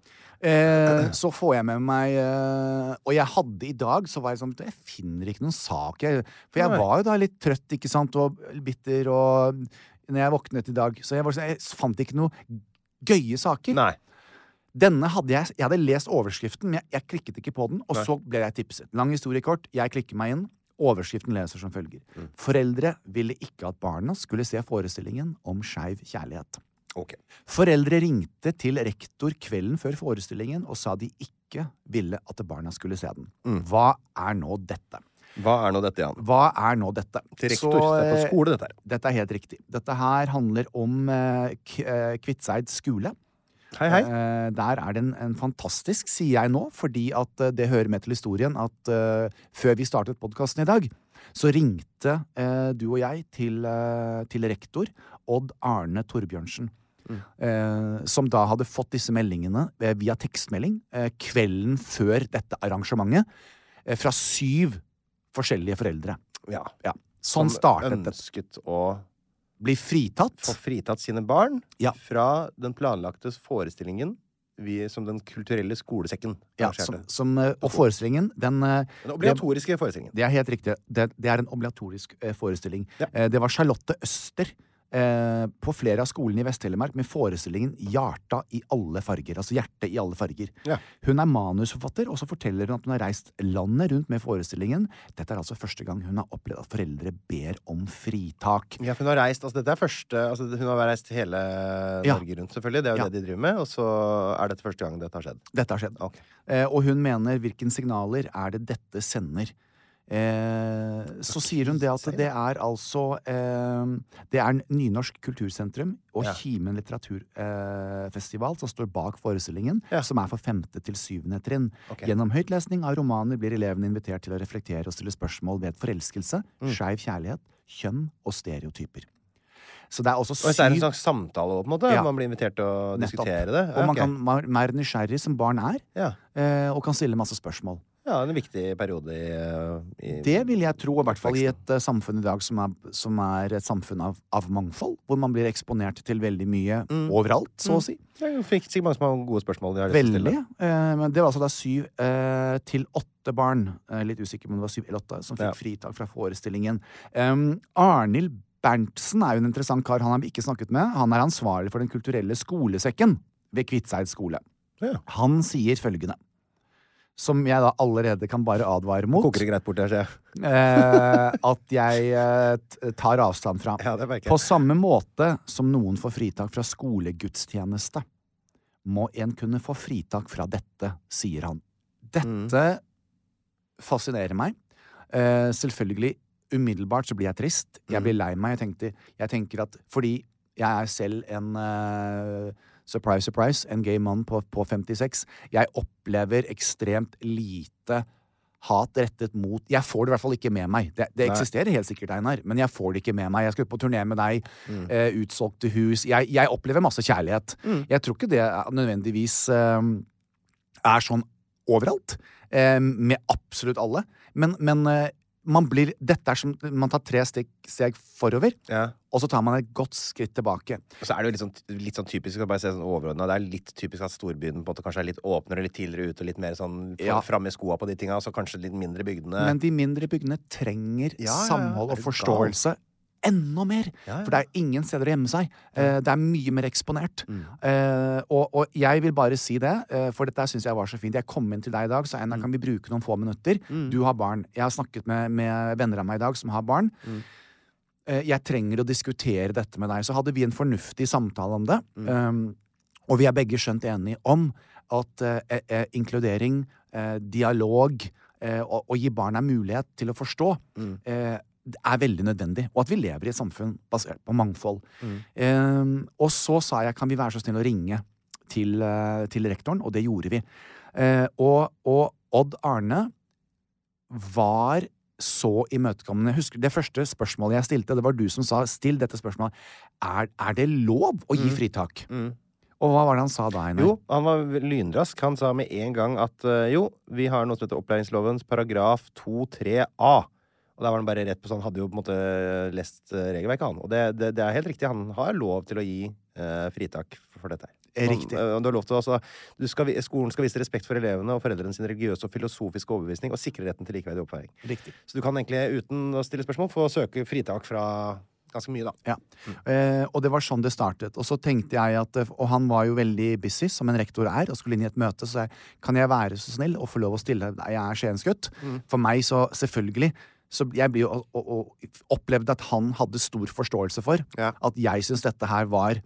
Speaker 2: Eh, så får jeg med meg eh, Og jeg hadde i dag så var jeg sånn Jeg finner ikke noen sak. Jeg, for jeg var jo da litt trøtt ikke sant, og bitter og Når jeg våknet i dag. Så jeg, var, sånn- jeg fant ikke noe gøye saker.
Speaker 1: Nei.
Speaker 2: Denne hadde jeg Jeg hadde lest overskriften, men jeg, jeg klikket ikke på den. Og
Speaker 1: Nei.
Speaker 2: så ble jeg tipset. Lang historie kort. Jeg klikker meg inn. Overskriften leser som følger.
Speaker 1: Mm.
Speaker 2: Foreldre ville ikke at barna skulle se forestillingen om skeiv kjærlighet.
Speaker 1: Okay.
Speaker 2: Foreldre ringte til rektor kvelden før forestillingen og sa de ikke ville at barna skulle se den.
Speaker 1: Mm.
Speaker 2: Hva er nå dette?
Speaker 1: Hva er nå dette, Jan?
Speaker 2: Hva er nå dette?
Speaker 1: Til rektor.
Speaker 2: Så,
Speaker 1: det er på
Speaker 2: eh,
Speaker 1: skole, dette her.
Speaker 2: Dette er helt riktig. Dette her handler om eh, eh, Kvitseid skole.
Speaker 1: Hei, hei.
Speaker 2: Eh, der er det en, en fantastisk, sier jeg nå, fordi at eh, det hører med til historien at uh, før vi startet podkasten i dag, så ringte uh, du og jeg til, uh, til rektor Odd Arne Torbjørnsen. Eh, som da hadde fått disse meldingene eh, via tekstmelding eh, kvelden før dette arrangementet eh, fra syv forskjellige foreldre.
Speaker 1: Ja.
Speaker 2: Ja. Sånn
Speaker 1: Som
Speaker 2: startet det.
Speaker 1: ønsket å
Speaker 2: Bli fritatt.
Speaker 1: få fritatt sine barn
Speaker 2: Ja.
Speaker 1: fra den planlagte forestillingen vi, som Den kulturelle skolesekken
Speaker 2: Ja, som, som, eh, og forestillingen, den eh,
Speaker 1: Den obligatoriske forestillingen.
Speaker 2: Det er helt riktig. Det, det er en obligatorisk eh, forestilling.
Speaker 1: Ja.
Speaker 2: Det var Charlotte Øster eh, på flere av skolene i Vest-Telemark med forestillingen Hjarta i alle farger. Altså hjerte i alle farger.
Speaker 1: Ja.
Speaker 2: Hun er manusforfatter, og så forteller hun at hun har reist landet rundt med forestillingen. Dette er altså første gang hun har opplevd at foreldre ber om fritak.
Speaker 1: Ja, for hun har reist, altså dette er første altså Hun har reist hele
Speaker 2: Ja.
Speaker 1: Norge rundt, selvfølgelig. Det er jo
Speaker 2: Ja.
Speaker 1: det de driver med. Og så er dette første gang dette har skjedd.
Speaker 2: Dette har skjedd.
Speaker 1: Okay.
Speaker 2: Eh, og hun mener hvilke signaler er det dette sender? Eh, så sier hun det at det er altså eh, Det er Nynorsk kultursentrum og
Speaker 1: Ja.
Speaker 2: Kimen litteraturfestival eh, som står bak forestillingen,
Speaker 1: Ja.
Speaker 2: som er for femte til syvende trinn.
Speaker 1: Okay.
Speaker 2: Gjennom høytlesning av romaner blir elevene invitert til å reflektere og stille spørsmål ved forelskelse,
Speaker 1: Mm.
Speaker 2: skeiv kjærlighet, kjønn og stereotyper. Så det er også
Speaker 1: Og så er det en slags samtale, på en måte?
Speaker 2: Ja.
Speaker 1: Man blir invitert til å
Speaker 2: Nettopp.
Speaker 1: diskutere det?
Speaker 2: Og man
Speaker 1: okay.
Speaker 2: kan være mer nysgjerrig som barn er,
Speaker 1: ja.
Speaker 2: eh, og kan stille masse spørsmål.
Speaker 1: Ja, en viktig periode i, uh, i
Speaker 2: Det vil jeg tro, i hvert fall i et uh, samfunn i dag som er, som er et samfunn av, av mangfold, hvor man blir eksponert til veldig mye
Speaker 1: Mm.
Speaker 2: overalt, så å si.
Speaker 1: Er fikk sikkert mange som har gode spørsmål. De har
Speaker 2: Veldig. Eh, men det var altså da syv eh, til åtte barn, eh, litt usikker om det var syv eller åtte, som fikk
Speaker 1: Ja.
Speaker 2: fritak fra forestillingen. Um, Arnhild Berntsen er jo en interessant kar. Han har vi ikke snakket med. Han er ansvarlig for Den kulturelle skolesekken ved Kvitseid skole.
Speaker 1: Ja.
Speaker 2: Han sier følgende, som jeg da allerede kan bare advare mot.
Speaker 1: Koker det greit bort der, ser jeg.
Speaker 2: eh, at jeg eh, tar avstand fra.
Speaker 1: Ja,
Speaker 2: På samme måte som noen får fritak fra skolegudstjeneste, må en kunne få fritak fra dette, sier han. Dette fascinerer meg. Eh, selvfølgelig, umiddelbart så blir jeg trist. Jeg blir lei meg. Jeg, tenkte, jeg tenker at fordi jeg er selv en surprise, surprise, en gay mann på, på 56. Jeg opplever ekstremt lite hat rettet mot Jeg får det i hvert fall ikke med meg. Det, det eksisterer helt sikkert, Einar, men jeg får det ikke med meg. Jeg skal ut på turné med deg,
Speaker 1: Mm.
Speaker 2: eh, utsolgte hus. Jeg, jeg opplever masse kjærlighet.
Speaker 1: Mm.
Speaker 2: Jeg tror ikke det nødvendigvis eh, er sånn overalt, eh, med absolutt alle. Men, men eh, man blir Dette er som Man tar tre steg, steg forover,
Speaker 1: Ja.
Speaker 2: og så tar man et godt skritt tilbake.
Speaker 1: Og så er det jo litt sånn, litt sånn typisk bare se sånn Det er litt typisk at storbyen på en måte kanskje er litt åpnere, litt tidligere ute og litt mer sånn
Speaker 2: Ja.
Speaker 1: framme i skoa på de tinga. Og så kanskje litt mindre bygdene.
Speaker 2: Men de mindre bygdene trenger
Speaker 1: Ja,
Speaker 2: samhold og
Speaker 1: forståelse.
Speaker 2: forståelse enda mer.
Speaker 1: Ja, ja.
Speaker 2: For det er ingen steder å gjemme seg. Eh, det er mye mer eksponert.
Speaker 1: Mm.
Speaker 2: Uh, og, og jeg vil bare si det, eh, for dette syns jeg var så fint. Jeg kom inn til deg i dag, så Einar, kan vi bruke noen få minutter? Du har barn. Jeg har snakket med, med venner av meg i dag som har barn. Eh, jeg trenger å diskutere dette med deg. Så hadde vi en fornuftig samtale om det. Um, og vi er begge skjønt enige om at uh, eh, inkludering, eh, dialog eh, og, og gi barna mulighet til å forstå eh, det er veldig nødvendig. Og at vi lever i et samfunn basert på mangfold. Eh, og så sa jeg kan vi være så snill å ringe til, eh, til rektoren, og det gjorde vi. Eh, og, og Odd Arne var så imøtekommende. Husker Det første spørsmålet jeg stilte, det var du som sa 'still dette spørsmålet'. Er, er det lov å gi fritak? Og hva var det han sa da, Einar?
Speaker 1: Jo, han var lynrask. Han sa med en gang at eh, jo, vi har noe som heter opplæringslovens paragraf 2-3 a. Og der var han bare rett på sånn, hadde jo på en måte lest eh, regelverket, han. Og det, det, det er helt riktig, han har lov til å gi eh, fritak for dette.
Speaker 2: Eh, riktig.
Speaker 1: Han, eh, du har lov til altså, du skal, skolen skal vise respekt for elevene og foreldrene sin religiøse og filosofiske overbevisning og sikre retten til likeverdig opplæring.
Speaker 2: Riktig.
Speaker 1: Så du kan egentlig, uten å stille spørsmål, få søke fritak fra ganske mye, da.
Speaker 2: Ja. Eh, og det var sånn det startet. Og så tenkte jeg at eh, Og han var jo veldig busy, som en rektor er, og skulle inn i et møte. Så jeg, kan jeg være så snill og få lov å stille deg Jeg er Skiensgutt. For meg, så selvfølgelig. Så jeg blir jo og, og, og opplevde at han hadde stor forståelse for
Speaker 1: Ja.
Speaker 2: at jeg syntes dette her var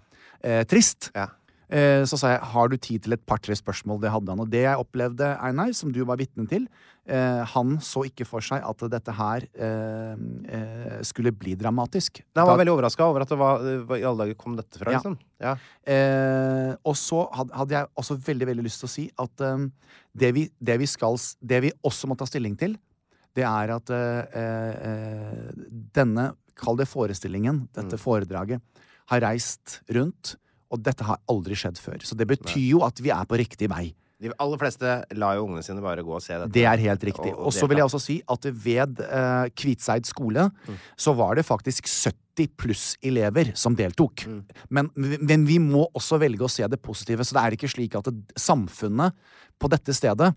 Speaker 2: eh, trist.
Speaker 1: Ja.
Speaker 2: Eh, så sa jeg har du tid til et par-tre spørsmål. Det hadde han. Og det jeg opplevde, Einar, som du var vitne til, eh, han så ikke for seg at dette her eh, eh, skulle bli dramatisk.
Speaker 1: Han var
Speaker 2: Da-
Speaker 1: veldig overraska over at det var, hva i alle dager kom dette fra,
Speaker 2: Ja.
Speaker 1: liksom. Ja.
Speaker 2: Eh, og så hadde jeg også veldig veldig lyst til å si at eh, det, vi, det, vi skal, det vi også må ta stilling til, det er at eh, eh, denne, kall det forestillingen, dette foredraget, har reist rundt, og dette har aldri skjedd før. Så det betyr jo at vi er på riktig vei.
Speaker 1: De aller fleste lar jo ungene sine bare gå og se dette.
Speaker 2: Det er helt riktig.
Speaker 1: Og-
Speaker 2: så vil jeg også si at ved eh, Kvitseid skole så var det faktisk 70 pluss elever som deltok. Men, men vi må også velge å se det positive. Så det er ikke slik at det, samfunnet på dette stedet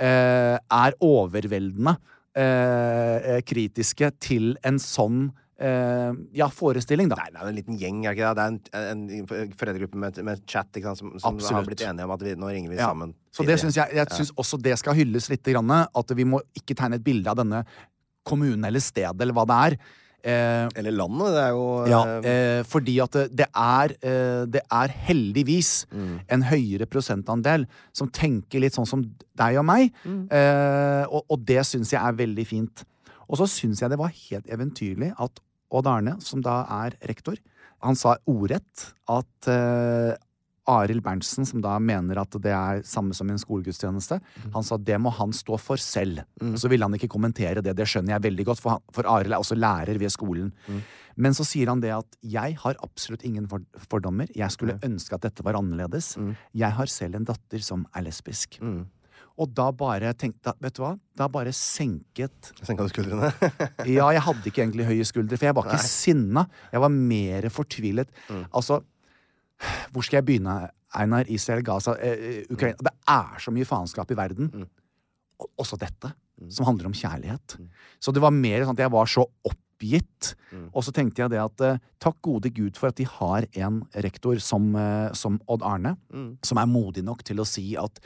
Speaker 2: eh, er overveldende eh, eh, kritiske til en sånn eh, ja, forestilling, da.
Speaker 1: Nei, det er jo en liten gjeng, er det ikke det? Det er en, en foreldregruppe med, med chat sant, som, som har blitt enige om at vi, nå ringer vi
Speaker 2: Ja.
Speaker 1: sammen.
Speaker 2: Så det synes jeg, jeg synes også det skal hylles litt. Grann, at vi må ikke tegne et bilde av denne kommunen eller stedet eller hva det er. Eh,
Speaker 1: Eller landet, det er jo
Speaker 2: ja,
Speaker 1: eh,
Speaker 2: eh, fordi at det, det er eh, Det er heldigvis
Speaker 1: Mm.
Speaker 2: en høyere prosentandel som tenker litt sånn som deg og meg.
Speaker 1: Mm.
Speaker 2: Eh, og, og det syns jeg er veldig fint. Og så syns jeg det var helt eventyrlig at Odd Arne, som da er rektor, han sa ordrett at eh, Arild Berntsen, som da mener at det er samme som en skolegudstjeneste, han sa det må han stå for selv. Så ville han ikke kommentere det. Det skjønner jeg veldig godt, for, han, for Arild er også lærer ved skolen. Men så sier han det at jeg har absolutt ingen for fordommer. Jeg skulle ønske at dette var annerledes. Jeg har selv en datter som er lesbisk. Og da bare tenkte Vet du hva? Da bare senket
Speaker 1: Senka du skuldrene?
Speaker 2: Ja, jeg hadde ikke egentlig høye skuldre, for jeg var ikke sinna. Jeg var mer fortvilet. Altså, hvor skal jeg begynne, Einar? Israel, Gaza, eh, Ukraina Det er så mye faenskap i verden. Og også dette, som handler om kjærlighet. Så det var mer sånn at jeg var så oppgitt. Og så tenkte jeg det at eh, takk gode Gud for at de har en rektor som, eh, som Odd Arne, som er modig nok til å si at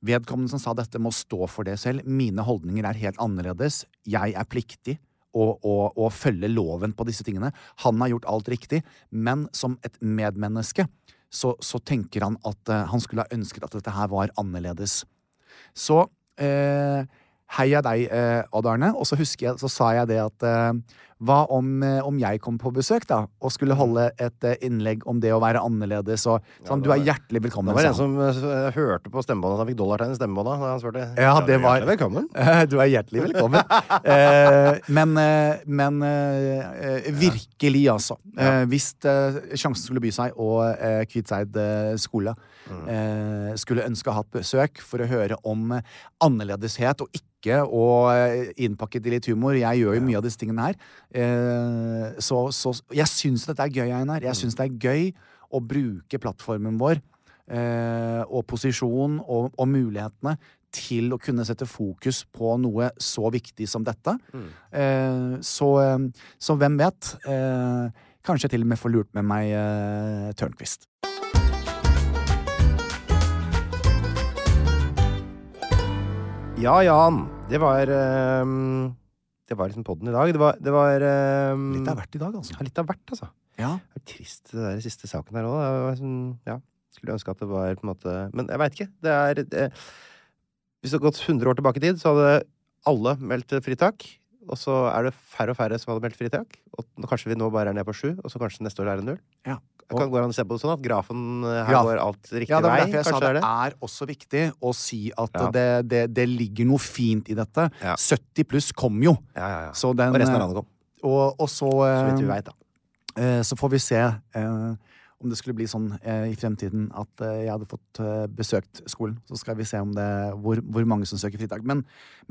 Speaker 2: Vedkommende som sa dette, må stå for det selv. Mine holdninger er helt annerledes. Jeg er pliktig å, å, å følge loven på disse tingene. Han har gjort alt riktig, men som et medmenneske så, så tenker han at uh, han skulle ha ønsket at dette her var annerledes. Så eh, heia deg, eh, Odd Arne. Og så husker jeg, så sa jeg det at eh, hva om, eh, om jeg kom på besøk da, og skulle holde et eh, innlegg om det å være annerledes og sånn, du er hjertelig velkommen.
Speaker 1: Det var en som uh, hørte på stemmebåndet at han fikk dollartegn i stemmebåndet. Da han spurte.
Speaker 2: Ja, det var
Speaker 1: Hjertelig velkommen.
Speaker 2: Du er hjertelig velkommen. eh, men men virkelig, altså. Hvis sjansen skulle by seg, og eh, Kviteseid skole eh, skulle ønske å ha hatt besøk for å høre om annerledeshet, og ikke å og innpakke det i litt humor Jeg gjør jo mye av disse tingene her. Eh, så, så jeg syns dette er gøy, Einar. Jeg syns det er gøy å bruke plattformen vår eh, og posisjon og, og mulighetene til å kunne sette fokus på noe så viktig som dette. Eh, så, eh, så hvem vet? Eh, kanskje til og med får lurt med meg eh, Tørnquist.
Speaker 1: Ja, Jan. Det var um, Det var liksom podden i dag. Det var, det var um,
Speaker 2: Litt av hvert i dag, altså.
Speaker 1: Ja, litt av hvert, altså.
Speaker 2: Ja.
Speaker 1: Det er trist, det der siste saken her òg. Sånn, ja. Skulle ønske at det var på en måte Men jeg veit ikke. Det er det, Hvis det hadde gått 100 år tilbake i tid, så hadde alle meldt fritak. Og så er det færre og færre som hadde meldt fritak. Og kanskje vi nå bare er nede på sju, og så kanskje neste år er det null.
Speaker 2: Ja.
Speaker 1: Kan, går an å se på det sånn at grafen eh, her
Speaker 2: Graf.
Speaker 1: går alt riktig
Speaker 2: Ja, det
Speaker 1: vei?
Speaker 2: jeg sa det
Speaker 1: er det?
Speaker 2: er også viktig å si at
Speaker 1: Ja.
Speaker 2: det, det, det ligger noe fint i dette.
Speaker 1: Ja.
Speaker 2: 70 pluss kom jo.
Speaker 1: Ja, ja, ja.
Speaker 2: Så den,
Speaker 1: og resten av
Speaker 2: eh,
Speaker 1: landet kom.
Speaker 2: Og, og så,
Speaker 1: Så vidt vi
Speaker 2: eh,
Speaker 1: vet, da.
Speaker 2: eh, så får vi se eh, om det skulle bli sånn eh, i fremtiden at eh, jeg hadde fått eh, besøkt skolen. Så skal vi se om det, hvor, hvor mange som søker fritak. Men,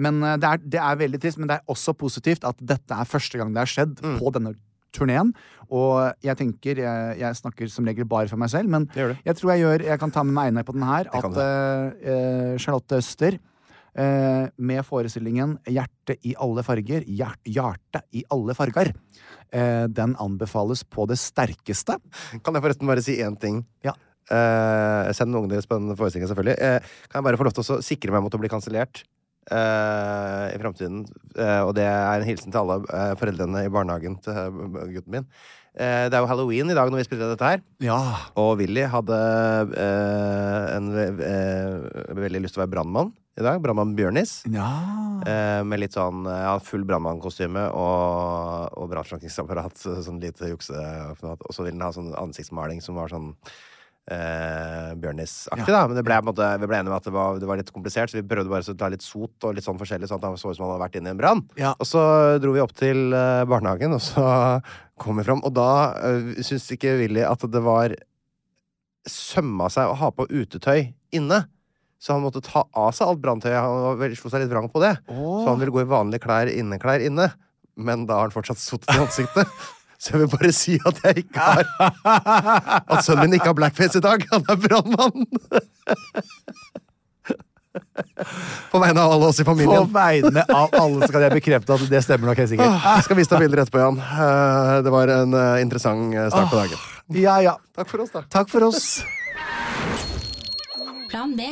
Speaker 2: men eh, det, er, det er veldig trist, men det er også positivt at dette er første gang det har skjedd
Speaker 1: Mm.
Speaker 2: på denne turneen. Og jeg tenker, jeg, jeg snakker som regel bare for meg selv, men
Speaker 1: Det det.
Speaker 2: jeg tror jeg gjør Jeg kan ta med meg Einar på den her. At eh, eh, Charlotte Øster eh, med forestillingen 'Hjerte i alle farger', hjert, hjerte i alle farger', eh, den anbefales på det sterkeste.
Speaker 1: Kan jeg forresten bare si én ting?
Speaker 2: Ja.
Speaker 1: Eh, send ungene deres på den forestillingen, selvfølgelig. Eh, kan jeg bare få lov til å sikre meg mot å bli kansellert Uh, i framtiden? Uh, og det er en hilsen til alle uh, foreldrene i barnehagen til eh, gutten min. Eh, det er jo halloween i dag når vi spiller dette her.
Speaker 2: Ja.
Speaker 1: Og Willy hadde eh, en ve- eh, veldig lyst til å være brannmann i dag. Brannmann Bjørnis.
Speaker 2: ja.
Speaker 1: Eh, med litt sånn ja, full brannmannkostyme og, og brannslukningsapparat. Sånn lite jukse. Og så ville han ha sånn ansiktsmaling som var sånn eh, Bjørnis-aktig, da. Men det ble, måte, vi ble enige om at det var, det var litt komplisert, så vi prøvde bare å ta litt sot og litt sånn forskjellig, sånn at han så ut som han hadde vært inne i en brann.
Speaker 2: Ja.
Speaker 1: Og så dro vi opp til eh, barnehagen, og så kom vi fram, og da øh, syntes ikke Willy at det var sømma seg å ha på utetøy inne. Så han måtte ta av seg alt branntøyet. Han slo seg litt vrang på det. Så han ville gå i vanlige klær, inneklær inne. Men da har han fortsatt sottet i ansiktet. Så jeg vil bare si at jeg ikke har At sønnen min ikke har blackface i dag. Han er brannmann! På vegne av alle oss i familien.
Speaker 2: På vegne av alle skal jeg bekrefte at det stemmer nok helt sikkert.
Speaker 1: Åh, Jeg skal vise deg bilder etterpå, Jan. Eh, Det var en eh, interessant eh, start på dagen.
Speaker 2: Ja, ja.
Speaker 1: Takk for oss, da.
Speaker 2: Takk for oss.
Speaker 3: Plan B.